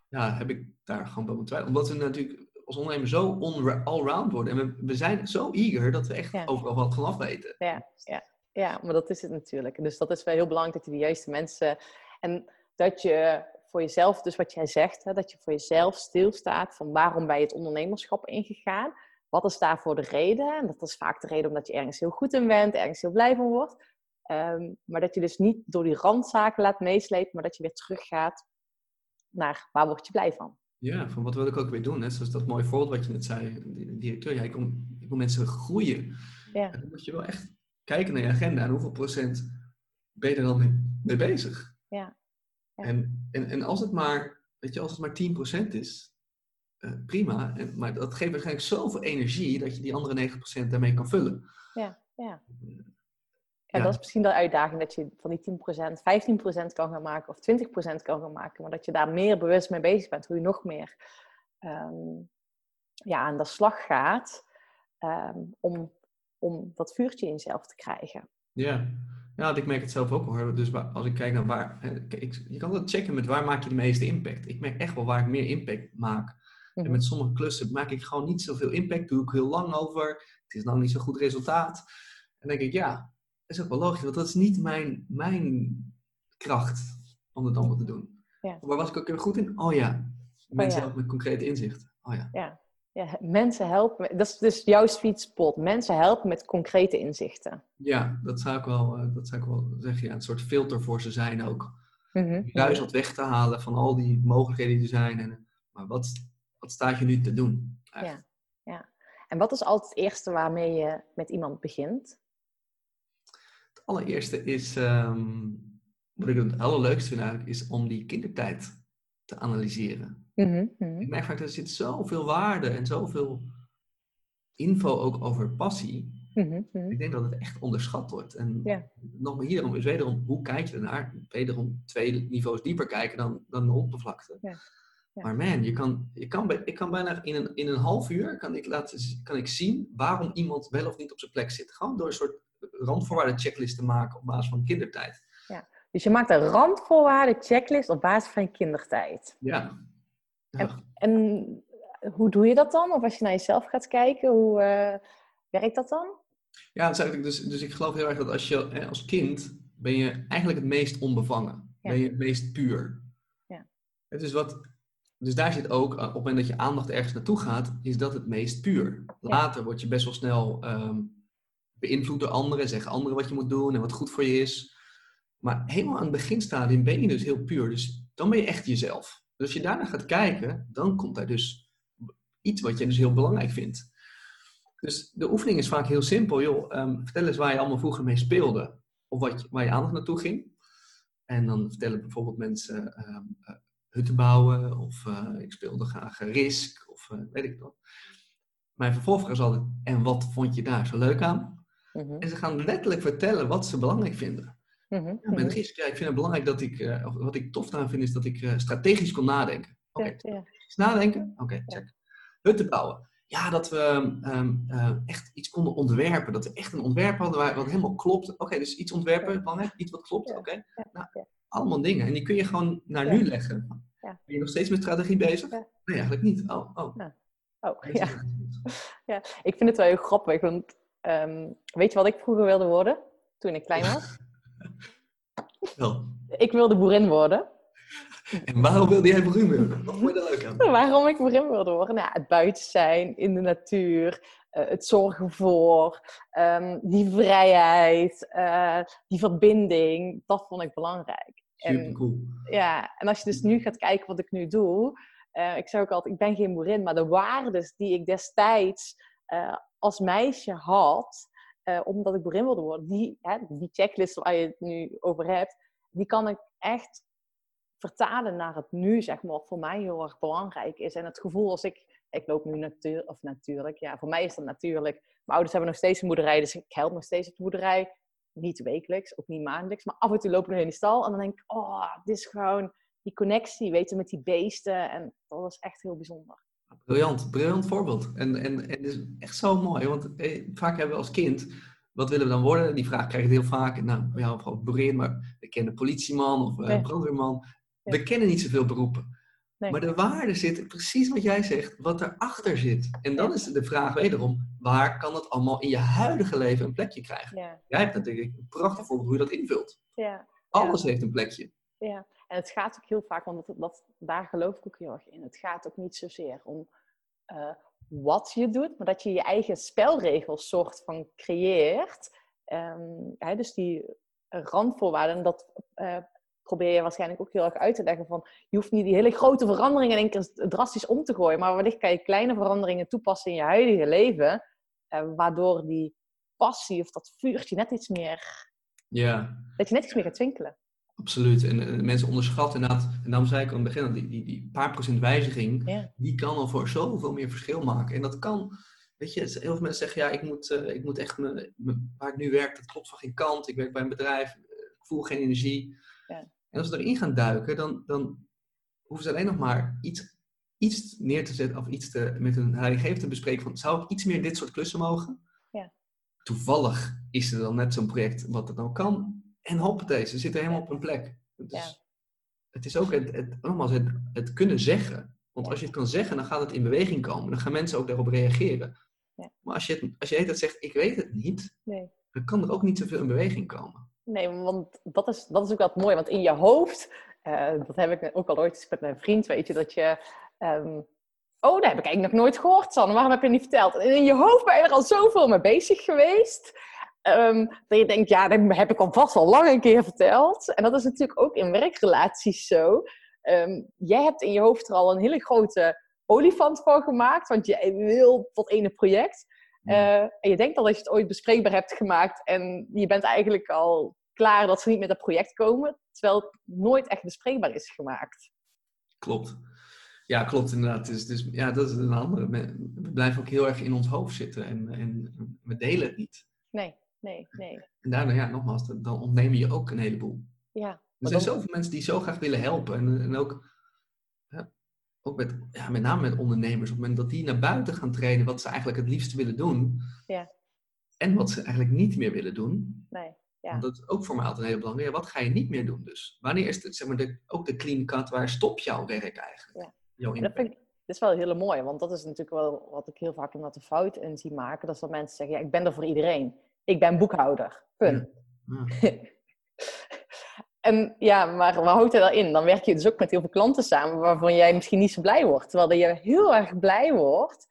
ja. heb ik daar gewoon bij mijn twijfel. Omdat we natuurlijk als ondernemer zo onra- allround worden. En we, we zijn zo eager dat we echt Ja. overal wat vanaf weten. Ja, maar dat is het natuurlijk. Dus dat is wel heel belangrijk dat je de juiste mensen. En dat je voor jezelf, dus wat jij zegt, hè, dat je voor jezelf stilstaat van waarom ben je het ondernemerschap ingegaan. Wat is daarvoor de reden? En dat is vaak de reden omdat je ergens heel goed in bent, ergens heel blij van wordt. Ehm, maar dat je dus niet door die randzaken laat meeslepen, maar dat je weer teruggaat naar waar word je blij van. Ja, van wat wil ik ook weer doen? Hè? Zoals dat mooie voorbeeld wat je net zei, directeur. Ja, ik wil, ik wil mensen groeien. Ja. En dan moet je wel echt kijken naar je agenda en hoeveel procent ben je er dan mee bezig. Ja. Ja. En, en, en als het maar, weet je, als het maar 10% is, eh, prima. En, maar dat geeft waarschijnlijk zoveel energie dat je die andere 90% daarmee kan vullen. Ja, ja. Ja. Ja, dat is misschien de uitdaging dat je van die 10% 15% kan gaan maken of 20% kan gaan maken. Maar dat je daar meer bewust mee bezig bent. Hoe je nog meer ehm, ja, aan de slag gaat ehm, om, om dat vuurtje in jezelf te krijgen. Ja. Ja, want ik merk het zelf ook hoor. Dus als ik kijk naar waar, ik, je kan wel checken met waar maak je de meeste impact. Ik merk echt wel waar ik meer impact maak. En Mhm. met sommige klussen maak ik gewoon niet zoveel impact, doe ik heel lang over. Het is nog niet zo'n goed resultaat. En dan denk ik, ja, dat is ook wel logisch, want dat is niet mijn, mijn kracht om het allemaal te doen. Ja. Waar was ik ook weer goed in? Oh ja, mensen ja. helpen met concrete inzicht. Oh ja. Ja, mensen helpen, dat is dus jouw sweet spot. Mensen helpen met concrete inzichten. Ja, dat zou ik wel, eh, dat zou ik wel zeggen. Ja, een soort filter voor ze zijn ook. Mhm. Juist wat weg te halen van al die mogelijkheden die er zijn. En, maar wat, wat staat je nu te doen? eigenlijk? En wat is altijd het eerste waarmee je met iemand begint? Het allereerste is, ehm, wat ik het allerleukste vind eigenlijk, is om die kindertijd te analyseren. Mhm, mhm. Ik merk vaak dat er zit zoveel waarde en zoveel info ook over passie. Mhm. Ik denk dat het echt onderschat wordt. En Ja. nog maar hierom is wederom, hoe kijk je ernaar? Wederom twee niveaus dieper kijken dan, dan de oppervlakte. Ja. Ja. Maar man, je kan, je kan, bij- ik kan bijna in een, in een half uur kan ik, laten, kan ik zien waarom iemand wel of niet op zijn plek zit. Gewoon door een soort randvoorwaarden checklist te maken op basis van kindertijd. Dus je maakt een randvoorwaarden checklist op basis van je kindertijd. Ja. En- En hoe doe je dat dan? Of als je naar jezelf gaat kijken, hoe eh, werkt dat dan? Ja, dat is dus, dus ik geloof heel erg dat als je hè, als kind ben je eigenlijk het meest onbevangen. Ja. Ben je het meest puur. Ja. Het is wat, dus daar zit ook, eh, op het moment dat je aandacht ergens naartoe gaat, is dat het meest puur. Later word je best wel snel ehm, beïnvloed door anderen, zeggen anderen wat je moet doen en wat goed voor je is. Maar helemaal aan het beginstadium ben je dus heel puur. Dus dan ben je echt jezelf. Dus als je daarna gaat kijken, dan komt daar dus iets wat je dus heel belangrijk vindt. Dus de oefening is vaak heel simpel. Joh, ehm, vertel eens waar je allemaal vroeger mee speelde. Of wat, je- waar je aandacht naartoe ging. En dan vertellen bijvoorbeeld mensen eh, hutten bouwen. Of eh, ik speelde graag Risk. Of eh, weet ik wat. Mijn vervolgvraag is altijd, en wat vond je daar zo leuk aan? Mhm, En ze gaan letterlijk vertellen wat ze belangrijk vinden. Mhm, Ja, mhm. met Risk, ja, ik vind het belangrijk dat ik, eh, wat ik tof aan vind, is dat ik eh, strategisch kon nadenken. Oké, ja. nadenken? Oké, check. Hutten bouwen. Ja, dat we ehm, eh, echt iets konden ontwerpen. Dat we echt een ontwerp hadden waar, wat helemaal klopt. Oké, dus iets ontwerpen, belangrijk. Iets wat klopt, oké. Nou, allemaal dingen. En die kun je gewoon naar nu leggen. Ben je nog steeds met strategie bezig? Nee, eigenlijk niet. Oh, oh. Oh, ja. ja. Ik vind het wel heel grappig. Want, ehm, weet je wat ik vroeger wilde worden? Toen ik klein was? Wel. ik wilde boerin worden. En waarom wilde jij beroemd worden? Wat vond je leuk aan? Waarom ik boerin wilde worden? Nou, het buiten zijn, in de natuur, eh, het zorgen voor, ehm, die vrijheid, eh, die verbinding. Dat vond ik belangrijk. Super cool. ja, en als je dus nu gaat kijken wat ik nu doe, eh, ik zeg ook altijd, ik ben geen boerin, maar de waardes die ik destijds als meisje had, eh, omdat ik boerin wilde worden, die, hè, die checklist waar je het nu over hebt, die kan ik echt vertalen naar het nu, zeg maar, wat voor mij heel erg belangrijk is. En het gevoel als ik, ik loop nu natuur, of natuurlijk, ja, voor mij is dat natuurlijk. Mijn ouders hebben nog steeds een boerderij, dus ik help nog steeds op de boerderij. Niet wekelijks, ook niet maandelijks, maar af en toe loop ik nog in de stal en dan denk ik, oh, dit is gewoon die connectie, weten, met die beesten. En dat was echt heel bijzonder. Briljant, briljant voorbeeld. En, en, en het is echt zo mooi, want eh, vaak hebben we als kind, wat willen we dan worden? Die vraag krijg je heel vaak. Nou, ja, bijvoorbeeld boerin, maar we kennen politieman of eh, Nee. brandweerman. We kennen niet zoveel beroepen. Nee. Maar de waarde zit precies wat jij zegt, wat erachter zit. En dan Ja. is de vraag wederom, waar kan het allemaal in je huidige leven een plekje krijgen? Ja, Jij hebt natuurlijk een prachtig voorbeeld hoe je dat invult. ja. Alles heeft een plekje. Ja, en het gaat ook heel vaak, want dat, dat, daar geloof ik ook heel erg in. Het gaat ook niet zozeer om eh, wat je doet, maar dat je je eigen spelregels soort van creëert. Ehm, hè, dus die randvoorwaarden, dat eh, probeer je waarschijnlijk ook heel erg uit te leggen. Van, je hoeft niet die hele grote veranderingen in één keer drastisch om te gooien, maar wellicht kan je kleine veranderingen toepassen in je huidige leven, eh, waardoor die passie of dat vuurtje net iets meer, Ja, dat je net iets meer gaat twinkelen. Absoluut. En eh, mensen onderschatten inderdaad, en daarom zei ik aan het begin, al, die, die, die paar procent wijziging, Ja. die kan al voor zoveel meer verschil maken. En dat kan, weet je, heel veel mensen zeggen, ja, ik moet, eh, ik moet echt, me, me- waar ik nu werk, dat klopt van geen kant. Ik werk bij een bedrijf, eh, ik voel geen energie. Ja. En als we erin gaan duiken, dan, dan hoeven ze alleen nog maar iets, iets neer te zetten, of iets te, met een leidinggever te bespreken van, zou ik iets meer dit soort klussen mogen? Ja. Toevallig is er dan net zo'n project wat het dan kan. En hoppatee, ze zitten helemaal op een plek. Dus Ja. het is ook het, het, nogmaals, het, het kunnen zeggen. Want als je het kan zeggen, dan gaat het in beweging komen. Dan gaan mensen ook daarop reageren. Ja. Maar als je, het, als je het zegt, ik weet het niet, Nee. dan kan er ook niet zoveel in beweging komen. Nee, want dat is, dat is ook wat mooi. Want in je hoofd, eh, dat heb ik ook al ooit eens met mijn vriend, weet je, dat je... ehm, oh, dat heb ik eigenlijk nog nooit gehoord, Sanne. Waarom heb je niet verteld? En in je hoofd ben je er al zoveel mee bezig geweest. Ehm, dat je denkt, ja, dat heb ik al vast al lang een keer verteld. En dat is natuurlijk ook in werkrelaties zo. Ehm, jij hebt in je hoofd er al een hele grote olifant van gemaakt. Want je wil dat ene project. Eh, en je denkt al dat je het ooit bespreekbaar hebt gemaakt en je bent eigenlijk al klaar dat ze niet met dat project komen, terwijl het nooit echt bespreekbaar is gemaakt. Klopt. Ja, klopt inderdaad. Dus, dus ja, dat is een andere. We we blijven ook heel erg in ons hoofd zitten en, en we delen het niet. Nee, nee, nee. En daardoor, ja, nogmaals, dan- ontneem je ook een heleboel. Ja, Er zijn dan- zoveel mensen die zo graag willen helpen. En, en ook, ja, ook met, ja, met name met ondernemers. Op het moment dat die naar buiten gaan treden wat ze eigenlijk het liefst willen doen. Ja. En wat ze eigenlijk niet meer willen doen. nee. Ja. Want dat is ook voor mij altijd een hele belangrijke. Wat ga je niet meer doen dus? Wanneer is het, zeg maar, de, ook de clean cut? Waar stopt jouw werk eigenlijk? Ja. Jouw dat vind ik dat is wel heel mooi, want dat is natuurlijk wel wat ik heel vaak inderdaad de fout in zie maken. Dat is dat mensen zeggen, ja, ik ben er voor iedereen. Ik ben boekhouder. Punt. Ja. En ja, maar wat houdt hij daarin? Dan werk je dus ook met heel veel klanten samen waarvan jij misschien niet zo blij wordt. Terwijl dat je heel erg blij wordt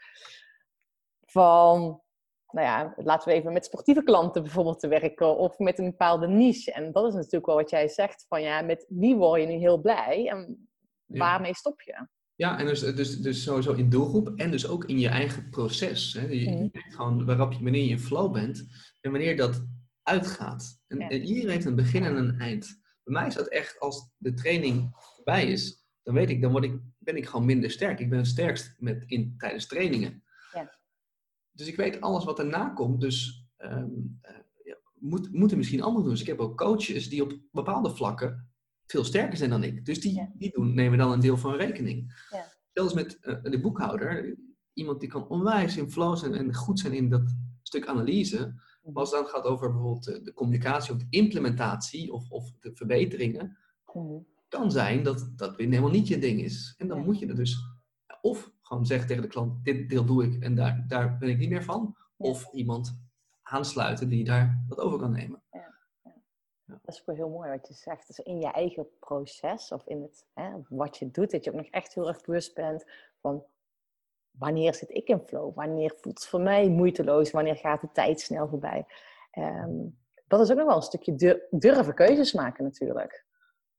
van, nou ja, laten we even met sportieve klanten bijvoorbeeld te werken of met een bepaalde niche. En dat is natuurlijk wel wat jij zegt van, ja, met wie word je nu heel blij en waarmee stop je? Ja, en dus, dus, dus sowieso in doelgroep en dus ook in je eigen proces. Hè. Je, merkt gewoon waarop je, wanneer je in flow bent en wanneer dat uitgaat. En, Ja. en iedereen heeft een begin en een eind. Bij mij is dat echt als de training voorbij is, dan weet ik, dan word ik, ben ik gewoon minder sterk. Ik ben het sterkst met, in, tijdens trainingen. Ja. Dus ik weet alles wat erna komt, dus ja, moet, moeten misschien anderen doen. Dus ik heb ook coaches die op bepaalde vlakken veel sterker zijn dan ik. Dus die, Ja. die doen, nemen dan een deel van rekening. Ja. Zelfs met eh, de boekhouder, iemand die kan onwijs in flow zijn en goed zijn in dat stuk analyse. Maar als het dan gaat over bijvoorbeeld eh, de communicatie of de implementatie of, of de verbeteringen, Mhm. kan zijn dat dat weer helemaal niet je ding is. En dan Ja. moet je er dus of gewoon zeggen tegen de klant, dit deel doe ik en daar, daar ben ik niet meer van. Of iemand aansluiten die daar dat over kan nemen. Dat is ook wel heel mooi wat je zegt. Dus in je eigen proces of in het, hè, wat je doet, dat je ook nog echt heel erg bewust bent van wanneer zit ik in flow? Wanneer voelt het voor mij moeiteloos? Wanneer gaat de tijd snel voorbij? Ehm, dat is ook nog wel een stukje dur- durven keuzes maken natuurlijk.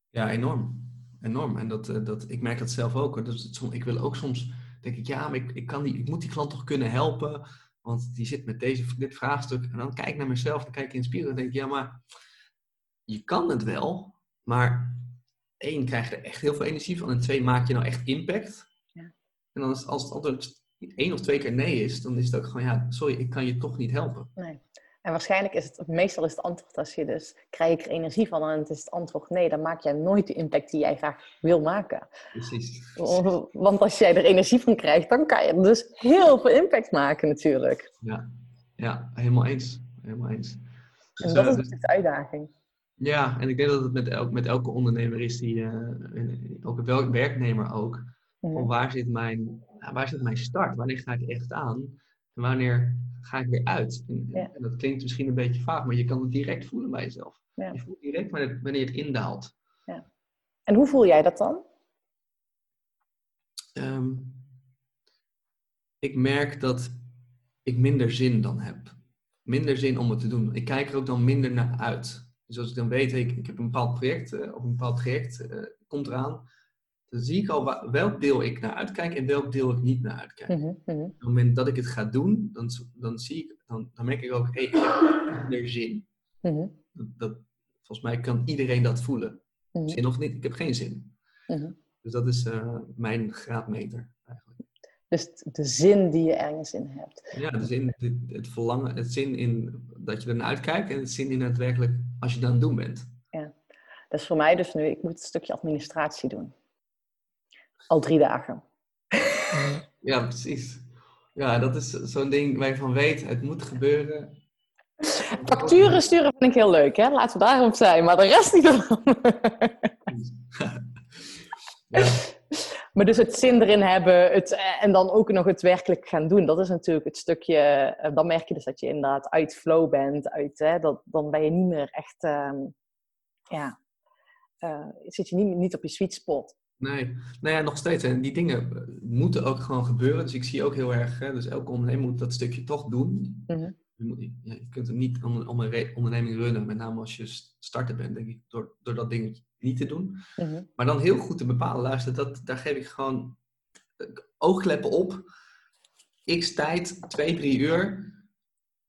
Ja, enorm. enorm. En dat, eh, dat, ik merk dat zelf ook. hoor. Dus ik wil ook soms, denk ik, ja, maar ik, ik, kan die, ik moet die klant toch kunnen helpen. Want die zit met deze, dit vraagstuk. En dan kijk ik naar mezelf, dan kijk ik in de spiegel en denk ik, ja, maar je kan het wel. Maar één, krijg je er echt heel veel energie van. En twee, maak je nou echt impact. Ja. En dan is, als het antwoord één of twee keer nee is, dan is het ook gewoon, ja, sorry, ik kan je toch niet helpen. Nee. En waarschijnlijk is het, meestal is het antwoord als je dus, krijg ik er energie van en het is het antwoord nee, dan maak jij nooit de impact die jij graag wil maken. Precies. Want als jij er energie van krijgt, dan kan je dus heel veel impact maken natuurlijk. Ja, ja helemaal eens. Helemaal eens. Dus, En dat eh, is dus- dus de uitdaging. Ja, en ik denk dat het met, elk, met elke ondernemer is die, eh, en welk werknemer ook. Van waar zit mijn, ja, waar zit mijn start? Wanneer ga ik echt aan? En wanneer ga ik weer uit? En, Ja. en dat klinkt misschien een beetje vaag, maar je kan het direct voelen bij jezelf. Ja. Je voelt direct wanneer, wanneer het indaalt. En hoe voel jij dat dan? Ehm, ik merk dat ik minder zin dan heb. Minder zin om het te doen. Ik kijk er ook dan minder naar uit. Dus als ik dan weet, ik, ik heb een bepaald project eh, of een bepaald traject eh, komt eraan, dan zie ik al welk deel ik naar uitkijk en welk deel ik niet naar uitkijk. Mhm, mhm. Op het moment dat ik het ga doen, dan, dan zie ik, dan, dan merk ik ook, hé, ik heb minder zin. Mhm, Dat, dat, volgens mij kan iedereen dat voelen. Zin of niet, ik heb geen zin. Dus dat is eh, mijn graadmeter eigenlijk. Dus de zin die je ergens in hebt. Ja, de zin, het, verlangen, het zin in dat je ernaar uitkijkt en het zin in daadwerkelijk als je dan aan het doen bent. Dat is voor mij dus nu, ik moet een stukje administratie doen. Al drie dagen. Ja, precies. Ja, dat is zo'n ding waar je van weet, het moet gebeuren. Facturen sturen vind ik heel leuk, hè? Laten we daarop zijn, maar de rest niet ervan. Ja, Maar dus het zin erin hebben het, eh, en dan ook nog het werkelijk gaan doen. Dat is natuurlijk het stukje, eh, dan merk je dus dat je inderdaad uit flow bent. Uit, hè, dat, dan ben je niet meer echt, ehm, ja, eh, zit je niet, niet op je sweet spot. nee, nou ja, nog steeds. En die dingen moeten ook gewoon gebeuren. Dus ik zie ook heel erg, hè, dus elke ondernemer moet dat stukje toch doen. Mhm. Je, moet, ja, je kunt hem niet om, om een onderneming runnen, met name als je starter bent, denk ik, door, door dat ding niet te doen. Mhm. Maar dan heel goed te bepalen, luister, dat, daar geef ik gewoon eh, oogkleppen op. X tijd, twee, drie uur.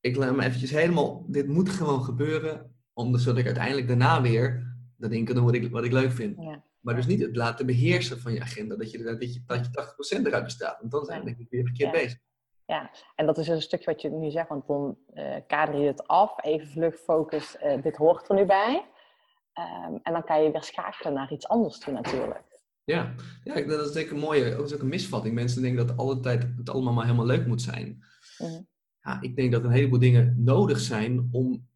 Ik laat me eventjes helemaal, dit moet gewoon gebeuren, om, zodat ik uiteindelijk daarna weer dat ding kan doen wat ik, wat ik leuk vind. Ja. Maar dus niet het laten beheersen van je agenda, dat je, dat je, dat je 80% eruit bestaat. Want dan zijn we weer verkeerd Ja. bezig. En dat is dus een stukje wat je nu zegt, want dan eh, kader je het af, even vlug, focus, eh, dit hoort er nu bij. Ehm, en dan kan je weer schakelen naar iets anders toe natuurlijk. Ja, ja dat is denk ik een mooie, dat is ook een misvatting. Mensen denken dat alle tijd het allemaal maar helemaal leuk moet zijn. Mhm. Ja, ik denk dat een heleboel dingen nodig zijn om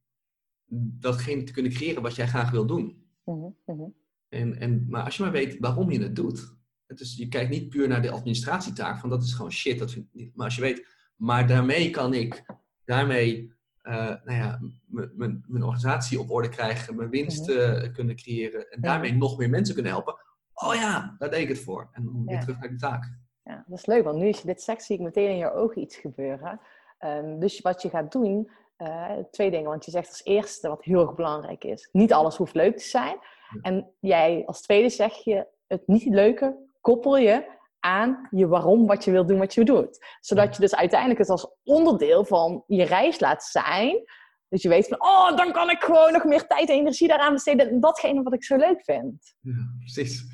datgene te kunnen creëren wat jij graag wil doen. Mhm, mhm. En, en, maar als je maar weet waarom je het doet. Het is, je kijkt niet puur naar de administratietaak, van dat is gewoon shit. Dat vind ik niet. Maar als je weet, maar daarmee kan ik daarmee eh, nou ja, mijn organisatie op orde krijgen, mijn winst eh, kunnen creëren en daarmee nog meer mensen kunnen helpen. Oh ja, daar deed ik het voor. En dan weer terug naar die taak. Ja, dat is leuk, want nu als je dit zegt, zie ik meteen in je ogen iets gebeuren. Ehm, dus wat je gaat doen, eh, twee dingen. Want je zegt als eerste, wat heel erg belangrijk is, niet alles hoeft leuk te zijn. En jij als tweede zeg je, het niet leuke koppel je aan je waarom, wat je wil doen, wat je doet. Zodat je dus uiteindelijk het als onderdeel van je reis laat zijn. Dus je weet van, oh, dan kan ik gewoon nog meer tijd en energie daaraan besteden. En datgene wat ik zo leuk vind. Ja, precies.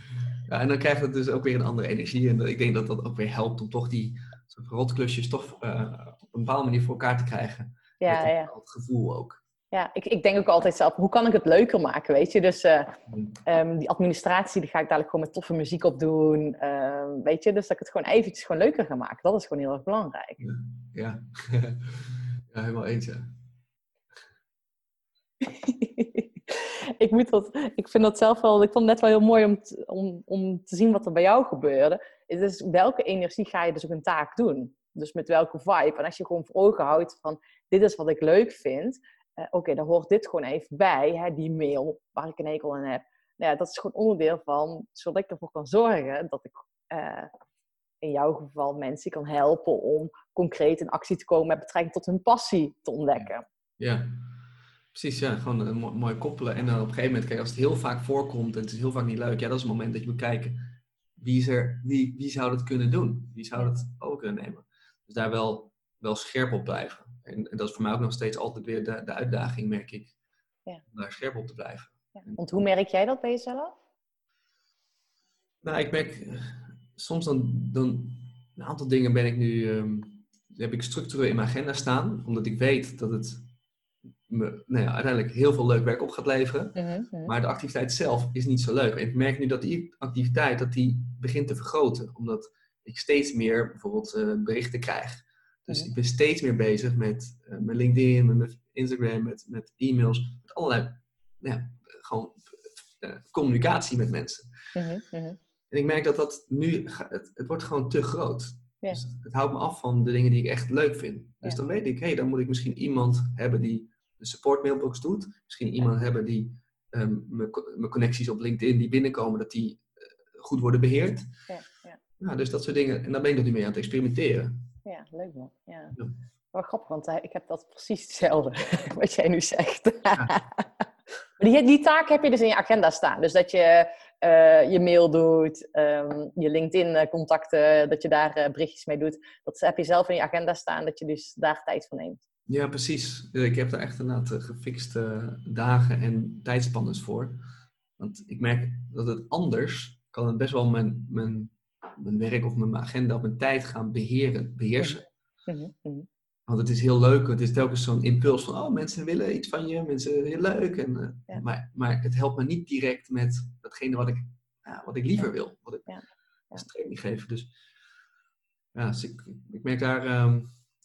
Ja, en dan krijgt het dus ook weer een andere energie. En ik denk dat dat ook weer helpt om toch die rotklusjes toch eh, op een bepaalde manier voor elkaar te krijgen. Ja, Met ja. bepaald gevoel ook. Ja, ik, ik denk ook altijd zelf, hoe kan ik het leuker maken, weet je? Dus eh, ehm, die administratie, die ga ik dadelijk gewoon met toffe muziek op doen, ehm, weet je? Dus dat ik het gewoon eventjes gewoon leuker ga maken. Dat is gewoon heel erg belangrijk. Ja, ja helemaal eens. Ja. ik, moet dat, ik vind dat zelf wel, ik vond het net wel heel mooi om, te- om, om te zien wat er bij jou gebeurde. Het is welke energie ga je dus ook een taak doen? Dus met welke vibe? En als je gewoon voor ogen houdt van, dit is wat ik leuk vind. Eh, Oké, dan hoort dit gewoon even bij, hè, die mail waar ik een hekel aan heb. Nou ja, dat is gewoon onderdeel van, zodat ik ervoor kan zorgen dat ik eh, in jouw geval mensen kan helpen om concreet in actie te komen met betrekking tot hun passie te ontdekken. Ja. Precies, ja, gewoon een mo- mooi koppelen. En dan op een gegeven moment, kijk, als het heel vaak voorkomt en het is heel vaak niet leuk, ja, dat is het moment dat je moet kijken, wie, er, wie, wie zou dat kunnen doen? Wie zou dat over kunnen nemen? Dus daar wel, wel scherp op blijven. En, en dat is voor mij ook nog steeds altijd weer de, de uitdaging, merk ik, Ja. om daar scherp op te blijven. Ja. Want hoe merk jij dat bij jezelf? Nou, ik merk eh, soms dan, dan een aantal dingen ben ik nu, ehm, heb ik structureel in mijn agenda staan, omdat ik weet dat het me nou ja, uiteindelijk heel veel leuk werk op gaat leveren. Mhm, mhm. Maar de activiteit zelf is niet zo leuk. En ik merk nu dat die activiteit dat die begint te vergroten. Omdat ik steeds meer bijvoorbeeld eh, berichten krijg. Dus ik ben steeds meer bezig met eh, mijn LinkedIn, met mijn Instagram, met, met e-mails. Met allerlei ja, gewoon eh, communicatie met mensen. En ik merk dat dat nu, het, het wordt gewoon te groot. Dus het houdt me af van de dingen die ik echt leuk vind. Dus dan weet ik, hé, dan moet ik misschien iemand hebben die de support mailbox doet. Misschien iemand hebben die ehm, mijn co- mijn connecties op LinkedIn die binnenkomen, dat die eh, goed worden beheerd. Ja, ja. Ja, dus dat soort dingen. En dan ben ik er nu mee aan het experimenteren. Ja, leuk man. Ja. Ja. Wel grappig, want eh, ik heb dat precies hetzelfde, wat jij nu zegt. Die, die taak heb je dus in je agenda staan. Dus dat je eh, je mail doet, ehm, je LinkedIn-contacten, dat je daar eh, berichtjes mee doet. Dat heb je zelf in je agenda staan, dat je dus daar tijd voor neemt. Ja, precies. Ik heb daar echt inderdaad eh, gefixte dagen en tijdspannes voor. Want ik merk dat het anders kan het best wel mijn, mijn, mijn werk of mijn agenda of mijn tijd gaan beheren, beheersen. Mhm, mhm. Want het is heel leuk, het is telkens zo'n impuls van, oh, mensen willen iets van je, mensen heel leuk. En, eh, Ja. maar, maar het helpt me niet direct met datgene wat ik, ja, wat ik liever wil, wat ik Ja. Ja. als training geef. Dus ja, dus ik, ik merk daar ehm,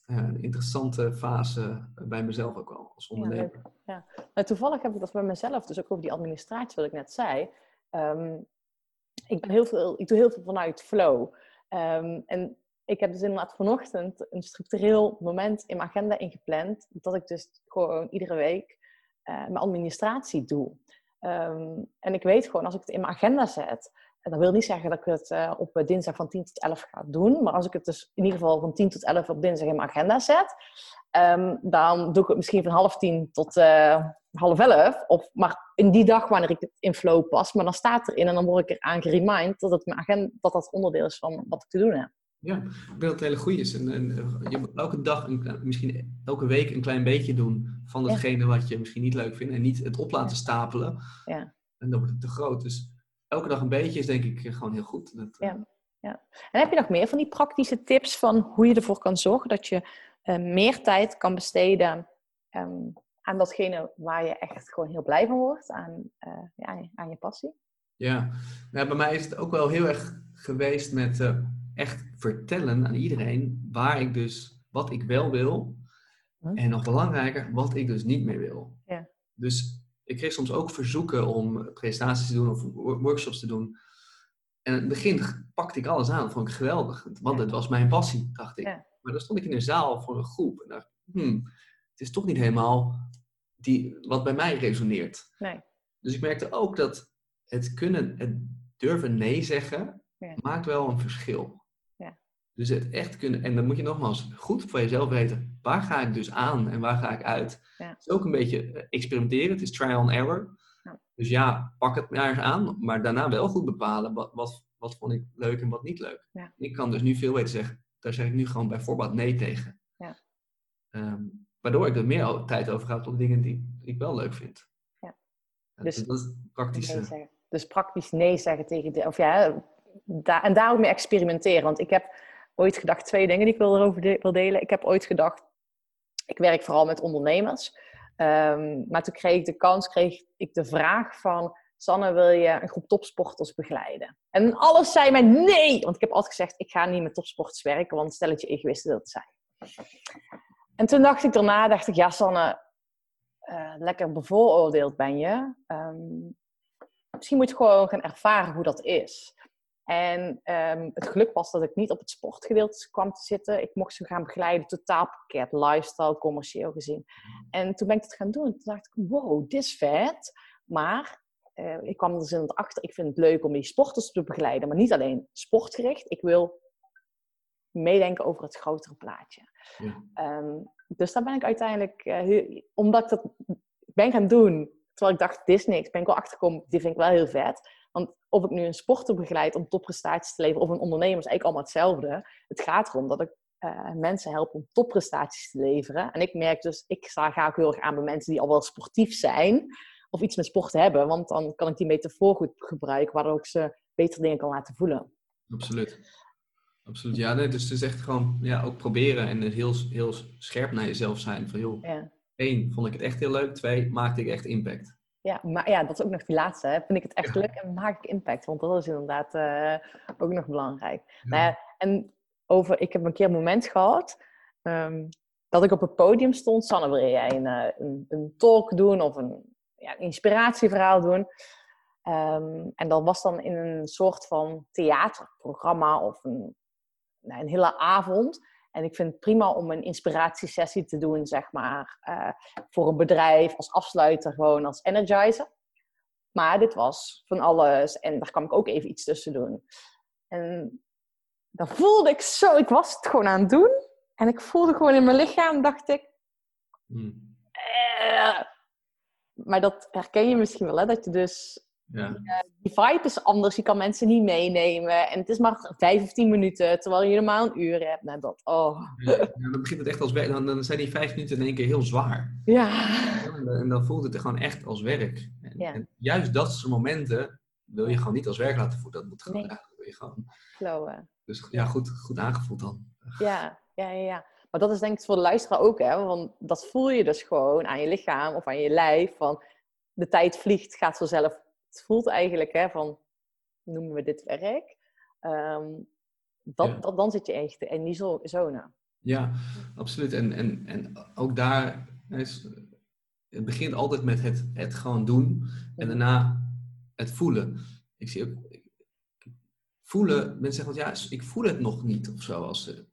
ja, een interessante fase bij mezelf ook wel, als ondernemer. Nou, toevallig heb ik dat bij mezelf, dus ook over die administratie, wat ik net zei. Ehm, ik, heel veel, ik doe heel veel vanuit flow. Ehm, en ik heb dus inderdaad vanochtend een structureel moment in mijn agenda ingepland, dat ik dus gewoon iedere week eh, mijn administratie doe. Ehm, en ik weet gewoon, als ik het in mijn agenda zet, en dat wil niet zeggen dat ik het eh, op eh, dinsdag van 10 tot 11 ga doen, maar als ik het dus in ieder geval van 10 tot 11 op dinsdag in mijn agenda zet, Ehm, dan doe ik het misschien van half tien tot eh, half elf. Of, maar in die dag wanneer ik het in flow pas. Maar dan staat erin en dan word ik eraan geremind dat, het mijn agenda, dat dat onderdeel is van wat ik te doen heb. Ja, ik denk dat het hele goede is. En, en eh, je moet elke dag, een, misschien elke week een klein beetje doen van Ja. datgene wat je misschien niet leuk vindt. En niet het op laten Ja. stapelen. Ja. En dan wordt het te groot. Dus elke dag een beetje is denk ik gewoon heel goed. Dat, eh, Ja. En heb je nog meer van die praktische tips van hoe je ervoor kan zorgen dat je meer tijd kan besteden ehm, aan datgene waar je echt gewoon heel blij van wordt, aan, eh, ja, aan je passie? Ja, nou, bij mij is het ook wel heel erg geweest met eh, echt vertellen aan iedereen waar ik dus, wat ik wel wil. Hm. En nog belangrijker, wat ik dus niet meer wil. Ja. Dus ik kreeg soms ook verzoeken om presentaties te doen of wo- workshops te doen. En in het begin pakte ik alles aan, vond ik geweldig. Want Ja. het was mijn passie, dacht ik. Ja. Maar dan stond ik in een zaal voor een groep en dacht, hmm, het is toch niet helemaal die, wat bij mij resoneert. Nee. Dus ik merkte ook dat het kunnen, het durven nee zeggen, Ja. maakt wel een verschil. Ja. Dus het echt kunnen, en dan moet je nogmaals goed voor jezelf weten, waar ga ik dus aan en waar ga ik uit. Ja. Het is ook een beetje eh, experimenteren, het is trial and error. Ja. Dus ja, pak het maar eens aan, maar daarna wel goed bepalen wat, wat, wat vond ik leuk en wat niet leuk. Ik kan dus nu veel weten zeggen, daar zeg ik nu gewoon bij voorbaat nee tegen. Ja. Ehm, waardoor ik er meer tijd over ga op dingen die, ik wel leuk vind. Ja. Ja, Dus- dus dat is praktisch. Nee eh, zeggen. Dus praktisch nee zeggen tegen de. Of ja, daar, en daar ook mee experimenteren. Want ik heb ooit gedacht, twee dingen die ik wil erover de- wil delen. Ik heb ooit gedacht, ik werk vooral met ondernemers. Ehm, maar toen kreeg ik de kans, kreeg ik de vraag van... Sanne, wil je een groep topsporters begeleiden? En alles zei mij nee! Want ik heb altijd gezegd, ik ga niet met topsporters werken, want stel dat je egoïsten dat zijn. En toen dacht ik daarna, dacht ik, ja Sanne, eh, lekker bevooroordeeld ben je. Ehm, misschien moet je gewoon gaan ervaren hoe dat is. En ehm, het geluk was dat ik niet op het sportgedeelte kwam te zitten. Ik mocht ze gaan begeleiden, totaalpakket, lifestyle, commercieel gezien. En toen ben ik dat gaan doen. Toen dacht ik, wow, dit is vet. Maar eh, ik kwam er dus in achter, ik vind het leuk om die sporters te begeleiden. Maar niet alleen sportgericht. Ik wil meedenken over het grotere plaatje. Ja. Ehm, dus daar ben ik uiteindelijk, eh, omdat ik dat ben gaan doen. Terwijl ik dacht, dit is niks. Ben ik wel achtergekomen, dit vind ik wel heel vet. Want of ik nu een sporter begeleid om topprestaties te leveren of een ondernemer is eigenlijk allemaal hetzelfde. Het gaat erom dat ik eh, mensen help om topprestaties te leveren. En ik merk dus, ik sta graag heel erg aan bij mensen die al wel sportief zijn. Of iets met sport hebben. Want dan kan ik die metafoor goed gebruiken, waardoor ik ze beter dingen kan laten voelen. Absoluut. Absoluut. Ja, nee, dus het is echt gewoon ja, ook proberen en heel, heel scherp naar jezelf zijn. Van joh, Ja. één, vond ik het echt heel leuk. Twee, maakte ik echt impact. Ja, maar ja, dat is ook nog die laatste. Hè. Vind ik het echt Ja. leuk en maak ik impact? Want dat is inderdaad eh, ook nog belangrijk. Ja. Nou ja, en over, ik heb een keer een moment gehad ehm, dat ik op het podium stond. Sanne, wil jij een, eh, een, een talk doen of een, ja, een inspiratieverhaal doen? Ehm, en dat was dan in een soort van theaterprogramma of een, nou, een hele avond. En ik vind het prima om een inspiratiesessie te doen, zeg maar, eh, voor een bedrijf als afsluiter, gewoon als energizer. Maar dit was van alles en daar kwam ik ook even iets tussen doen. En dan voelde ik zo, ik was het gewoon aan het doen. En ik voelde gewoon in mijn lichaam, dacht ik, Hm. eh. Maar dat herken je misschien wel, hè? dat je dus Ja. die vibe is anders. Je kan mensen niet meenemen. En het is maar 15 minuten, terwijl je helemaal een uur hebt. Nou, dat, oh. Ja, dan begint het echt als werk. Dan, dan zijn die vijf minuten in één keer heel zwaar. Ja. En dan, en dan voelt het gewoon echt als werk. En, Ja. en juist dat soort momenten wil je gewoon niet als werk laten voelen. Dat moet gewoon, Nee. wil je gewoon. Flowen. Dus ja, goed, goed aangevoeld dan. Ja, ja, ja, ja. Maar dat is denk ik voor de luisteraar ook, hè. Want dat voel je dus gewoon aan je lichaam of aan je lijf. Van, de tijd vliegt, gaat vanzelf. Het voelt eigenlijk, hè, van, noemen we dit werk? Ehm, dat, Ja. dat, dan zit je echt in die zo- zone. Ja, absoluut. En, en, en ook daar is, het begint altijd met het, het gewoon doen en daarna het voelen. Ik zie ook, voelen, mensen zeggen, want ja, ik voel het nog niet of zo. Als, ze-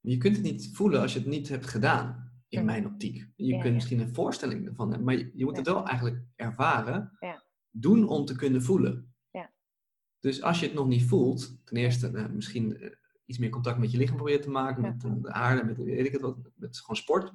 je kunt het niet voelen als je het niet hebt gedaan, in mijn optiek. Je Ja, kunt ja. misschien een voorstelling ervan hebben, maar je, je moet het wel eigenlijk ervaren, Ja. doen om te kunnen voelen. Ja. Dus als je het nog niet voelt, ten eerste nou, misschien eh, iets meer contact met je lichaam proberen te maken, met eh, de aarde, met weet ik het wat, met gewoon sport.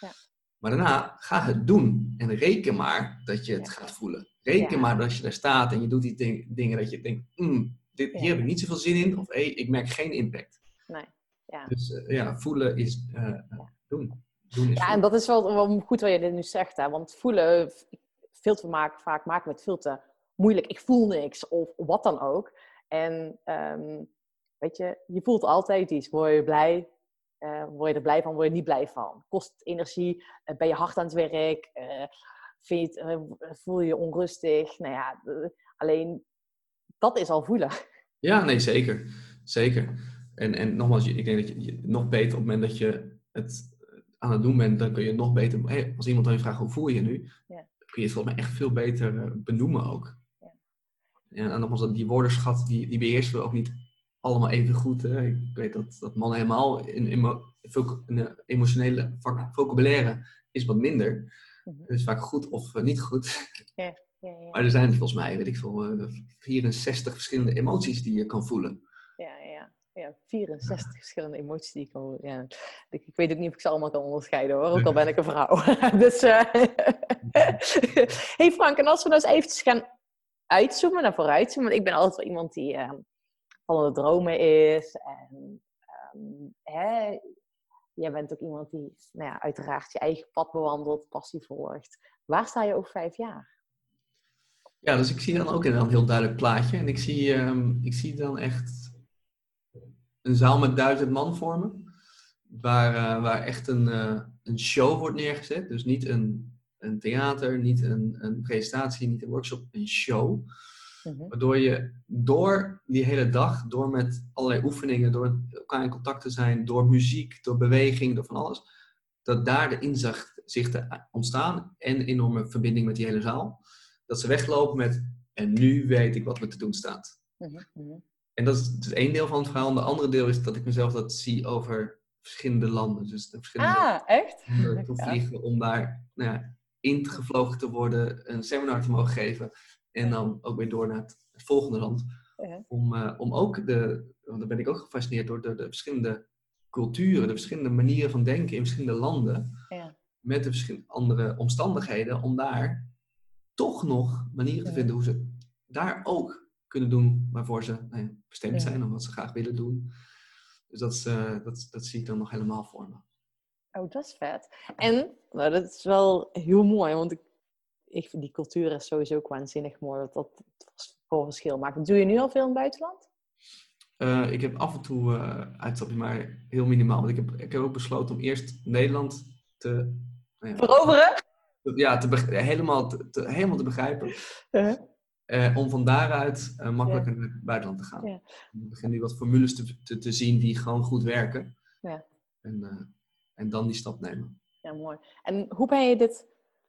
Ja. Maar daarna ga het doen en reken maar dat je het gaat voelen. Reken maar dat als je daar staat en je doet die ding- dingen dat je denkt, "Mm, dit, hier heb ik niet zoveel zin in, of hey, ik merk geen impact. Nee. Ja. Dus eh, ja, voelen is eh, eh, doen. Doen is Ja, en dat is wel, wel goed wat je dit nu zegt. Hè? Want voelen, filter maken, vaak maken we het veel te moeilijk. Ik voel niks of wat dan ook. En ehm, weet je, je voelt altijd iets. Word je blij? Word je er blij van? Word je niet blij van? Kost het energie? Ben je hard aan het werk? Vind je het, voel je je onrustig? Nou ja, alleen dat is al voelen. Ja, nee, zeker. Zeker. En, en nogmaals, ik denk dat je, je nog beter op het moment dat je het aan het doen bent, dan kun je nog beter, hey, als iemand aan je vraagt hoe voel je je nu, Ja. kun je het volgens mij echt veel beter eh, benoemen ook. Ja. Ja, en nogmaals, die woordenschat, die, die beheersen we ook niet allemaal even goed. Hè. Ik weet dat, dat mannen helemaal in, voc- in de emotionele vocabulaire is wat minder. Mhm. Het is vaak goed of eh, niet goed. Ja, ja, Maar er zijn volgens mij, weet ik veel, eh, 64 verschillende emoties die je kan voelen. Ja, ja. Ja, 64 verschillende emoties die ik kan... Ja. Ik, weet ook niet of ik ze allemaal kan onderscheiden hoor, ook al ben ik een vrouw. dus, eh hey Frank, en als we nou eens eventjes gaan uitzoomen naar vooruitzoomen. Want ik ben altijd wel iemand die eh, van de dromen is. En ehm, hè, jij bent ook iemand die nou ja, uiteraard je eigen pad bewandelt, passie volgt. Waar sta je over vijf jaar? Ja, dus ik zie dan ook een een heel duidelijk plaatje. En ik zie, ehm, ik zie dan echt een zaal met duizend man vormen. Waar, eh, waar echt een, eh, een show wordt neergezet. Dus niet een, een theater, niet een, een presentatie, niet een workshop, een show. Mhm. Waardoor je door die hele dag, door met allerlei oefeningen, door elkaar in contact te zijn, door muziek, door beweging, door van alles, dat daar de inzichten ontstaan en enorme verbinding met die hele zaal. Dat ze weglopen met, en nu weet ik wat me te doen staat. Mhm, mhm. En dat is dus één deel van het verhaal. En de andere deel is dat ik mezelf dat zie over verschillende landen. Dus de verschillende Ah, echt? te Ja. vliegen om daar nou ja, ingevlogen te worden, een seminar te mogen geven. En dan ook weer door naar het, het volgende land. Ja. Om, eh, om ook de, want daar ben ik ook gefascineerd door de, de verschillende culturen, de verschillende manieren van denken in verschillende landen. Ja. met de verschillende andere omstandigheden, om daar toch nog manieren te vinden hoe ze daar ook kunnen doen waarvoor ze nou ja, bestemd zijn en wat ze graag willen doen. Dus dat, is, eh, dat, dat zie ik dan nog helemaal voor me. Oh, dat is vet. En, nou, dat is wel heel mooi, want ik, ik vind die cultuur is sowieso ook waanzinnig mooi, wat dat voor verschil maakt. Doe je nu al veel in het buitenland? Eh, ik heb af en toe eh uitstapjes, maar heel minimaal. Want ik heb, ik heb ook besloten om eerst Nederland te, nou ja, Veroveren? ja, te helemaal, te, te- helemaal te begrijpen. Uh-huh. Eh, om van daaruit eh, makkelijker naar het buitenland te gaan. Ja. Ik begin nu wat formules te, te, te zien die gewoon goed werken. Ja. En, eh, en dan die stap nemen. Ja, mooi. En hoe ben je dit,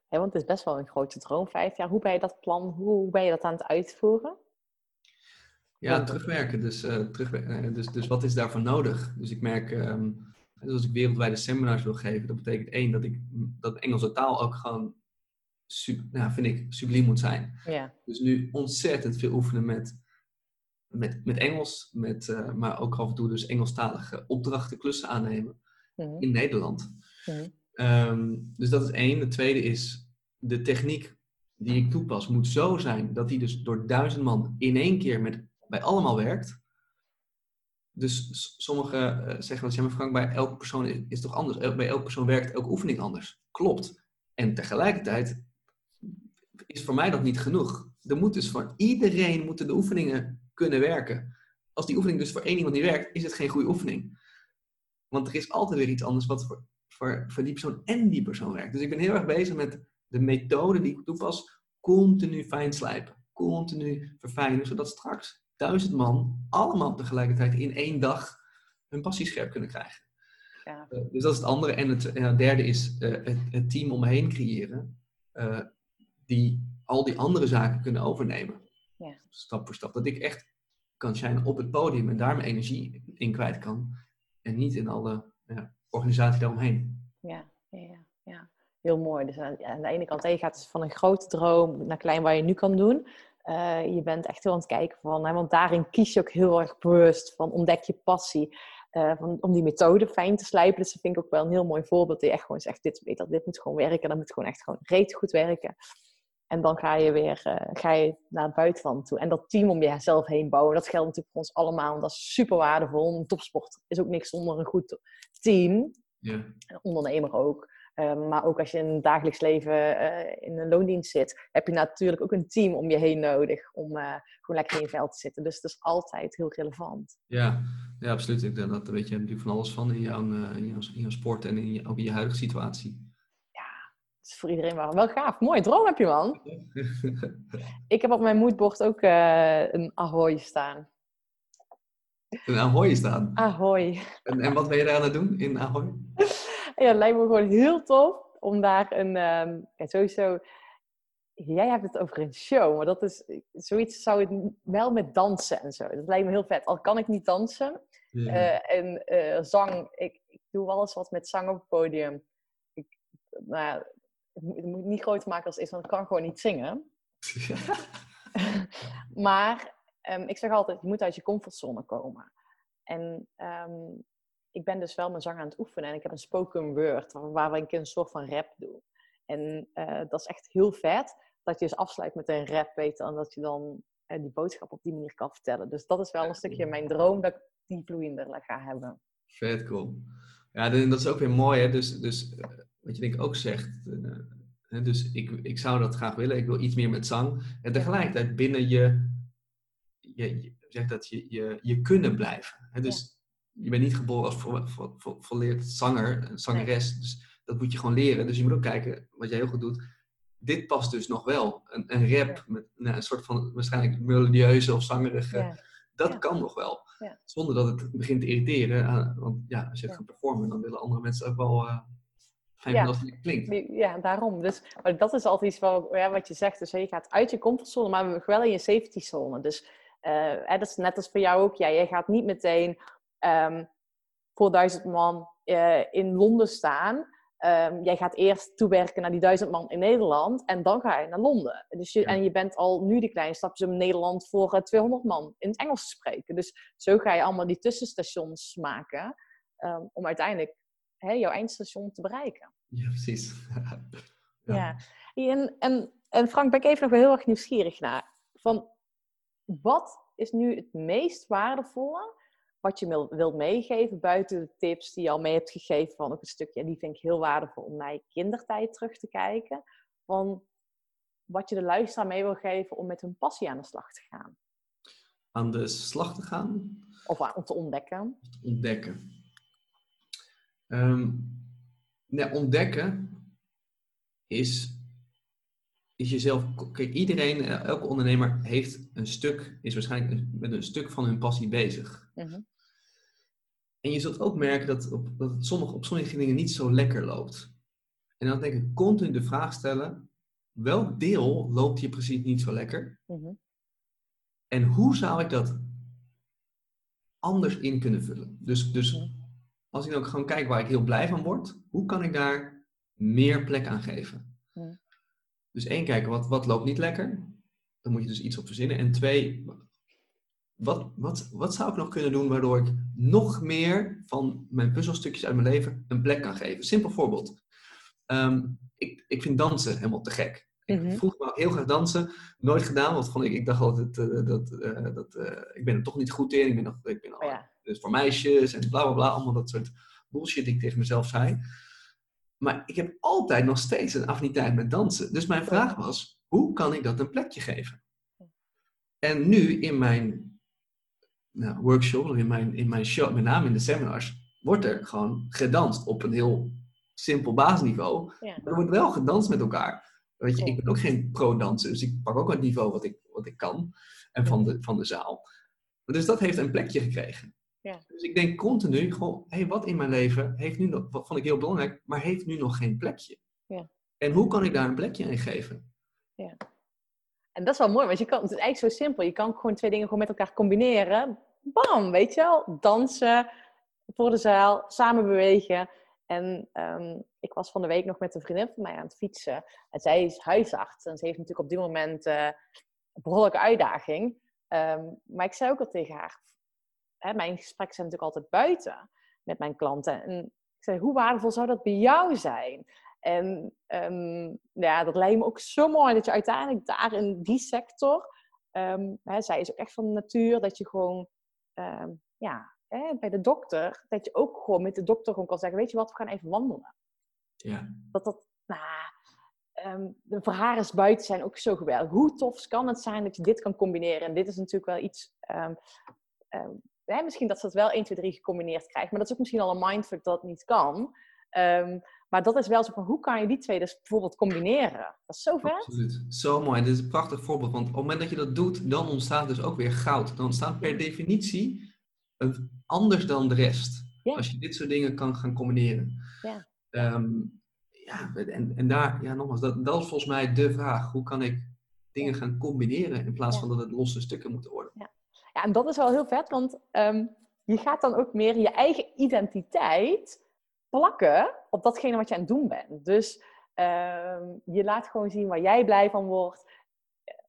hè, want het is best wel een grote droom, vijf jaar, hoe ben je dat plan, hoe, ben je dat aan het uitvoeren? Ja, terugwerken. Dus, terugwer- eh, dus, dus wat is daarvoor nodig? Dus ik merk, dus als ik wereldwijde seminars wil geven, dat betekent één, dat, ik, dat Engelse taal ook gewoon, nou, vind ik, subliem moet zijn. Ja. Dus nu ontzettend veel oefenen met, met, met Engels, met, eh, maar ook af en toe dus Engelstalige opdrachten, klussen aannemen Mhm. in Nederland. Mhm. Ehm, dus dat is één. Het tweede is, de techniek die ik toepas moet zo zijn dat die dus door duizend man in één keer met, bij allemaal werkt. Dus sommigen eh, zeggen eens, ja maar Frank, bij elke persoon is, is toch anders. Bij elke persoon werkt elke oefening anders. Klopt. En tegelijkertijd is voor mij dat niet genoeg. Er moet dus voor iedereen moeten de oefeningen kunnen werken. Als die oefening dus voor één iemand niet werkt, is het geen goede oefening. Want er is altijd weer iets anders wat voor, voor, voor die persoon en die persoon werkt. Dus ik ben heel erg bezig met de methode die ik toepas, continu fijn slijpen. Continu verfijnen, zodat straks duizend man allemaal tegelijkertijd in één dag hun passie scherp kunnen krijgen. Ja. Eh, dus dat is het andere. En het, en het derde is eh, het, het team om me heen creëren, eh, die al die andere zaken kunnen overnemen. Ja. Stap voor stap. Dat ik echt kan shinen op het podium en daar mijn energie in kwijt kan. En niet in alle ja, organisatie daaromheen. Ja, ja, ja. Heel mooi. Dus aan, aan de ene kant, je gaat dus van een grote droom naar klein waar je nu kan doen. Eh, je bent echt heel aan het kijken van, hè, want daarin kies je ook heel erg bewust van ontdek je passie. eh, van, om die methode fijn te slijpen. Dus dat vind ik ook wel een heel mooi voorbeeld. Die echt gewoon zegt, dit, dit moet gewoon werken. Dat moet gewoon echt gewoon reet goed werken. En dan ga je weer eh, ga je naar het buitenland toe. En dat team om jezelf heen bouwen, dat geldt natuurlijk voor ons allemaal. Dat is super waardevol. Een topsport is ook niks zonder een goed team Ja. een ondernemer ook. Um, maar ook als je in het dagelijks leven uh, in een loondienst zit, heb je natuurlijk ook een team om je heen nodig om uh, gewoon lekker in je veld te zitten. Dus het is altijd heel relevant. Ja, ja absoluut. Ik denk dat weet je natuurlijk van alles van in jouw, in jouw, in jouw sport en in je, ook in je huidige situatie. Is voor iedereen wel, wel gaaf. Mooi droom heb je, man. Ik heb op mijn moodboard ook uh, een Ahoy staan. Een Ahoy staan? Ahoy. En, en wat ben je daar aan het doen in Ahoy? Ja, het lijkt me gewoon heel tof om daar een... Um, ja, sowieso... Jij hebt het over een show, maar dat is... Zoiets zou het wel met dansen en zo. Dat lijkt me heel vet. Al kan ik niet dansen. Ja. Uh, en uh, zang... Ik, ik doe wel eens wat met zang op het podium. Ik, nou ja, het moet, niet groot maken als is, want ik kan gewoon niet zingen. maar um, ik zeg altijd, je moet uit je comfortzone komen. En um, ik ben dus wel mijn zang aan het oefenen. En ik heb een spoken word, waar ik een soort van rap doe. En uh, dat is echt heel vet, dat je dus afsluit met een rap, weet en dat je dan uh, die boodschap op die manier kan vertellen. Dus dat is wel een stukje mijn droom, dat ik die vloeiender ga hebben. Vet cool. Ja, dat is ook weer mooi, hè. Dus, dus wat je denk ik ook zegt... Uh, dus ik, ik zou dat graag willen. Ik wil iets meer met zang. En tegelijkertijd binnen je, je, je zeg dat je, je, je kunnen blijven. Hè? Dus ja. je bent niet geboren als vo, vo, vo, volleerd zanger, een zangeres. Nee. Dus dat moet je gewoon leren. Dus je moet ook kijken, wat jij heel goed doet. Dit past dus nog wel. Een, een rap ja. met nou, een soort van waarschijnlijk melodieuze of zangerige. Ja. Dat kan nog wel. Zonder dat het begint te irriteren. Want ja, als je gaat performen, dan willen andere mensen ook wel... Uh, Als het klinkt. Ja, daarom. Dus, maar dat is altijd iets wat, ja, wat je zegt. Dus je gaat uit je comfortzone, maar wel in je safety zone. Dus uh, hè, dat is net als voor jou ook. Ja, jij gaat niet meteen um, voor duizend man uh, in Londen staan. Um, jij gaat eerst toewerken naar die duizend man in Nederland. En dan ga je naar Londen. Dus je, ja. En je bent al nu de kleine stapjes om Nederland voor uh, 200 man in het Engels te spreken. Dus zo ga je allemaal die tussenstations maken. Um, om uiteindelijk hè, jouw eindstation te bereiken. Ja, precies. Ja. En, en, en Frank, ben ik even nog wel heel erg nieuwsgierig naar. Van, wat is nu het meest waardevolle wat je wil- wilt meegeven buiten de tips die je al mee hebt gegeven van ook een stukje, en die vind ik heel waardevol om naar je kindertijd terug te kijken, van wat je de luisteraar mee wil geven om met hun passie aan de slag te gaan. Aan de slag te gaan, Of aan- om te ontdekken. ontdekken. Nee, ontdekken is, is jezelf. Kijk, iedereen, eh, elke ondernemer heeft een stuk, is waarschijnlijk met een stuk van hun passie bezig. Mhm. En je zult ook merken dat, op, dat het sommige, op sommige dingen niet zo lekker loopt. En dan denk ik continu de vraag stellen: welk deel loopt hier precies niet zo lekker? Mhm. En hoe zou ik dat anders in kunnen vullen? Dus, dus Mhm. Als ik dan ook gewoon kijk waar ik heel blij van word, hoe kan ik daar meer plek aan geven? Mhm. Dus één, kijken wat, wat loopt niet lekker. Dan moet je dus iets op verzinnen. En twee, wat, wat, wat zou ik nog kunnen doen waardoor ik nog meer van mijn puzzelstukjes uit mijn leven een plek kan geven? Simpel voorbeeld. Ehm, ik, ik vind dansen helemaal te gek. Mhm. Ik vroeg me heel graag dansen. Nooit gedaan, want vond ik, ik dacht altijd eh, dat, eh, dat eh, ik ben er toch niet goed in. Ik ben, nog, ik ben al, Oh ja. Dus voor meisjes en bla bla bla. Allemaal dat soort bullshit die ik tegen mezelf zei. Maar ik heb altijd nog steeds een affiniteit met dansen. Dus mijn vraag was, hoe kan ik dat een plekje geven? En nu in mijn nou, workshop, of in mijn, in mijn show, met name in de seminars, wordt er gewoon gedanst op een heel simpel basisniveau. Ja. Maar er wordt wel gedanst met elkaar. Weet je, Ja. ik ben ook geen pro-danser, dus ik pak ook het niveau wat ik, wat ik kan en van de, van de zaal. Dus dat heeft een plekje gekregen. Ja. Dus ik denk continu, goh, hey, wat in mijn leven heeft nu nog, wat vond ik heel belangrijk, maar heeft nu nog geen plekje. Ja. En hoe kan ik daar een plekje in geven? En dat is wel mooi, want je kan, het is eigenlijk zo simpel. Je kan gewoon twee dingen gewoon met elkaar combineren. Bam, weet je wel. Dansen voor de zaal, samen bewegen. En ehm, ik was van de week nog met een vriendin van mij aan het fietsen. En zij is huisarts. En ze heeft natuurlijk op dit moment eh, een behoorlijke uitdaging. Ehm, maar ik zei ook al tegen haar... Hè, mijn gesprekken zijn natuurlijk altijd buiten met mijn klanten. En ik zei, hoe waardevol zou dat bij jou zijn? En ehm, ja, dat lijkt me ook zo mooi dat je uiteindelijk daar in die sector, ehm, hè, zij is ook echt van de natuur, dat je gewoon, ehm, ja, hè, bij de dokter, dat je ook gewoon met de dokter gewoon kan zeggen, weet je wat, we gaan even wandelen. Ja, Dat dat, nou, de voor haar is buiten zijn ook zo geweldig. Hoe tof kan het zijn dat je dit kan combineren? En dit is natuurlijk wel iets, hè, misschien dat ze het wel 1, 2, 3 gecombineerd krijgt, maar dat is ook misschien al een mindfuck dat niet kan. Ehm, maar dat is wel zo van, hoe kan je die twee dus bijvoorbeeld combineren? Dat is zo vet. absoluut. Zo mooi. Dit is een prachtig voorbeeld. Want op het moment dat je dat doet, dan ontstaat dus ook weer goud. Dan ontstaat per definitie een, anders dan de rest. Als je dit soort dingen kan gaan combineren. Ja. Ehm, ja, en, en daar, ja, nogmaals, dat, dat is volgens mij de vraag. Hoe kan ik dingen gaan combineren in plaats Ja. van dat het losse stukken moeten worden? Ja, en dat is wel heel vet, want ehm, je gaat dan ook meer je eigen identiteit plakken op datgene wat je aan het doen bent. Dus ehm, je laat gewoon zien waar jij blij van wordt.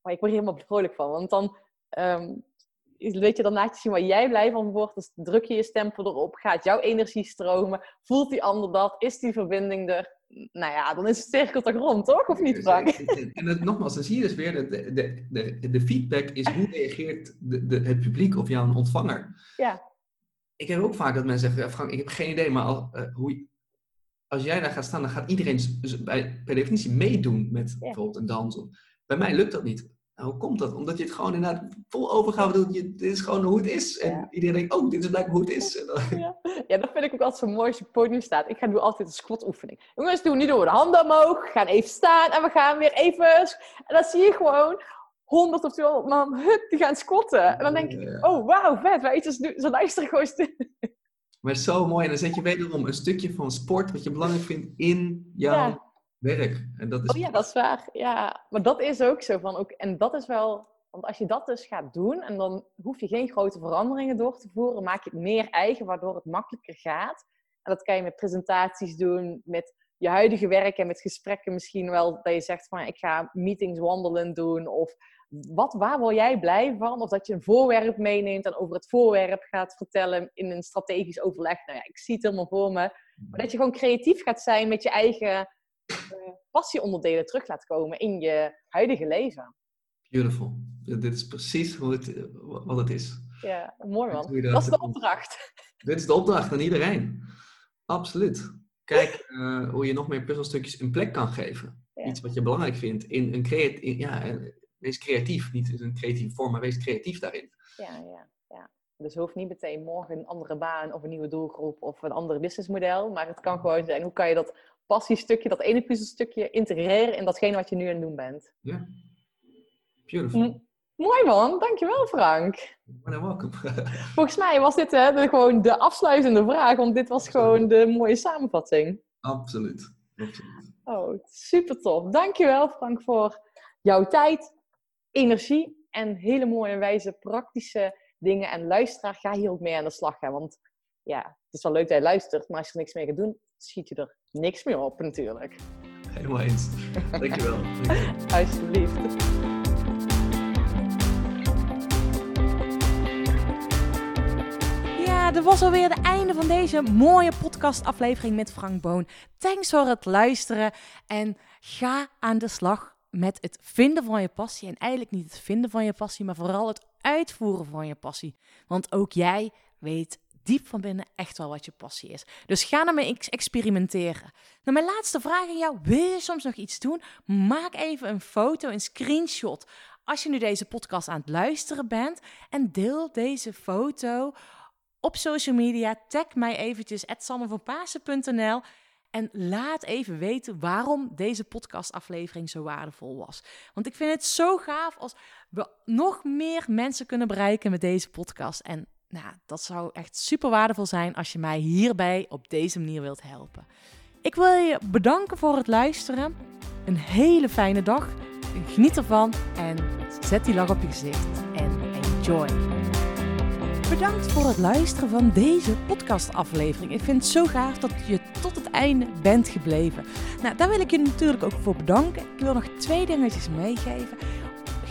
Maar ik word hier helemaal vrolijk van, want dan ehm, weet je, dan laat je zien waar jij blij van wordt. Dus druk je je stempel erop, gaat jouw energie stromen, voelt die ander dat, is die verbinding er? Nou ja, dan is het cirkel toch rond, toch? Of niet, Frank? En, het, nogmaals, dan zie je dus weer, dat de, de, de, de feedback is hoe reageert de, de, het publiek of jouw ontvanger. Ja. Ik heb ook vaak dat mensen zeggen, ja, Frank, ik heb geen idee, maar als, eh, hoe, als jij daar gaat staan, dan gaat iedereen bij, per definitie meedoen met bijvoorbeeld een dans. Bij mij lukt dat niet. Nou, hoe komt dat? Omdat je het gewoon inderdaad vol overgave doet. Je, dit is gewoon hoe het is. En Ja. iedereen denkt, oh, dit is blijkbaar hoe het is. Ja. ja, dat vind ik ook altijd zo mooi als je op het podium staat. Ik ga nu altijd een squat oefening. Jongens, doen nu doen we de handen omhoog, gaan even staan en we gaan weer even... En dan zie je gewoon 100 of 200 man, hup, die gaan squatten. En dan denk ik, oh wauw, vet, weet je, ze, ze luisteren gewoon. Maar zo mooi. En dan zet je wederom een stukje van sport wat je belangrijk vindt in jouw Ja. Werk. En dat is Oh ja, dat is waar. Ja, maar dat is ook zo van, ook, en dat is wel... Want als je dat dus gaat doen, en dan hoef je geen grote veranderingen door te voeren, maak je het meer eigen, waardoor het makkelijker gaat. En dat kan je met presentaties doen, met je huidige werk en met gesprekken misschien wel, dat je zegt van, ik ga meetings wandelen doen, of wat, waar word jij blij van? Of dat je een voorwerp meeneemt en over het voorwerp gaat vertellen in een strategisch overleg. Nou ja, ik zie het helemaal voor me. Maar dat je gewoon creatief gaat zijn met je eigen passieonderdelen terug laat komen in je huidige leven. Beautiful. Dit is precies hoe het, eh, wat het is. Ja, mooi man. Dat, dat is de opdracht. Dit is de opdracht aan iedereen. Absoluut. Kijk eh, hoe je nog meer puzzelstukjes een plek kan geven. Ja. Iets wat je belangrijk vindt. In een creat in- ja, eh, wees creatief. Niet in een creatieve vorm, maar wees creatief daarin. Ja, ja, ja. Dus hoeft niet meteen morgen een andere baan of een nieuwe doelgroep of een ander businessmodel. Maar het kan gewoon zijn, hoe kan je dat passiestukje, dat ene puzzelstukje integreren in datgene wat je nu aan het doen bent. Ja. Beautiful. Mooi man, dankjewel Frank. Welcome. Volgens mij was dit hè, de, gewoon de afsluitende vraag, want dit was gewoon de mooie samenvatting. Absoluut. Absoluut. Oh, super tof. Dankjewel Frank voor jouw tijd, energie en hele mooie wijze praktische dingen. En luisteraar, ga hier ook mee aan de slag. Hè? Want ja, het is wel leuk dat je luistert, maar als je er niks mee gaat doen, schiet je er niks meer op natuurlijk. Helemaal eens. Dankjewel. Dankjewel. Alsjeblieft. Ja, dat was alweer het einde van deze mooie podcastaflevering met Frank Boon. Thanks voor het luisteren en ga aan de slag met het vinden van je passie. En eigenlijk niet het vinden van je passie, maar vooral het uitvoeren van je passie. Want ook jij weet diep van binnen echt wel wat je passie is. Dus ga ermee ex- experimenteren. Nou, mijn laatste vraag aan jou. Wil je soms nog iets doen? Maak even een foto, een screenshot. Als je nu deze podcast aan het luisteren bent en deel deze foto op social media. Tag mij eventjes @sannevanpasen.nl en laat even weten waarom deze podcastaflevering zo waardevol was. Want ik vind het zo gaaf als we nog meer mensen kunnen bereiken met deze podcast. En nou, dat zou echt super waardevol zijn als je mij hierbij op deze manier wilt helpen. Ik wil je bedanken voor het luisteren. Een hele fijne dag. Geniet ervan en zet die lach op je gezicht. En enjoy. Bedankt voor het luisteren van deze podcastaflevering. Ik vind het zo gaaf dat je tot het einde bent gebleven. Nou, daar wil ik je natuurlijk ook voor bedanken. Ik wil nog twee dingetjes meegeven.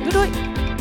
Doei doei!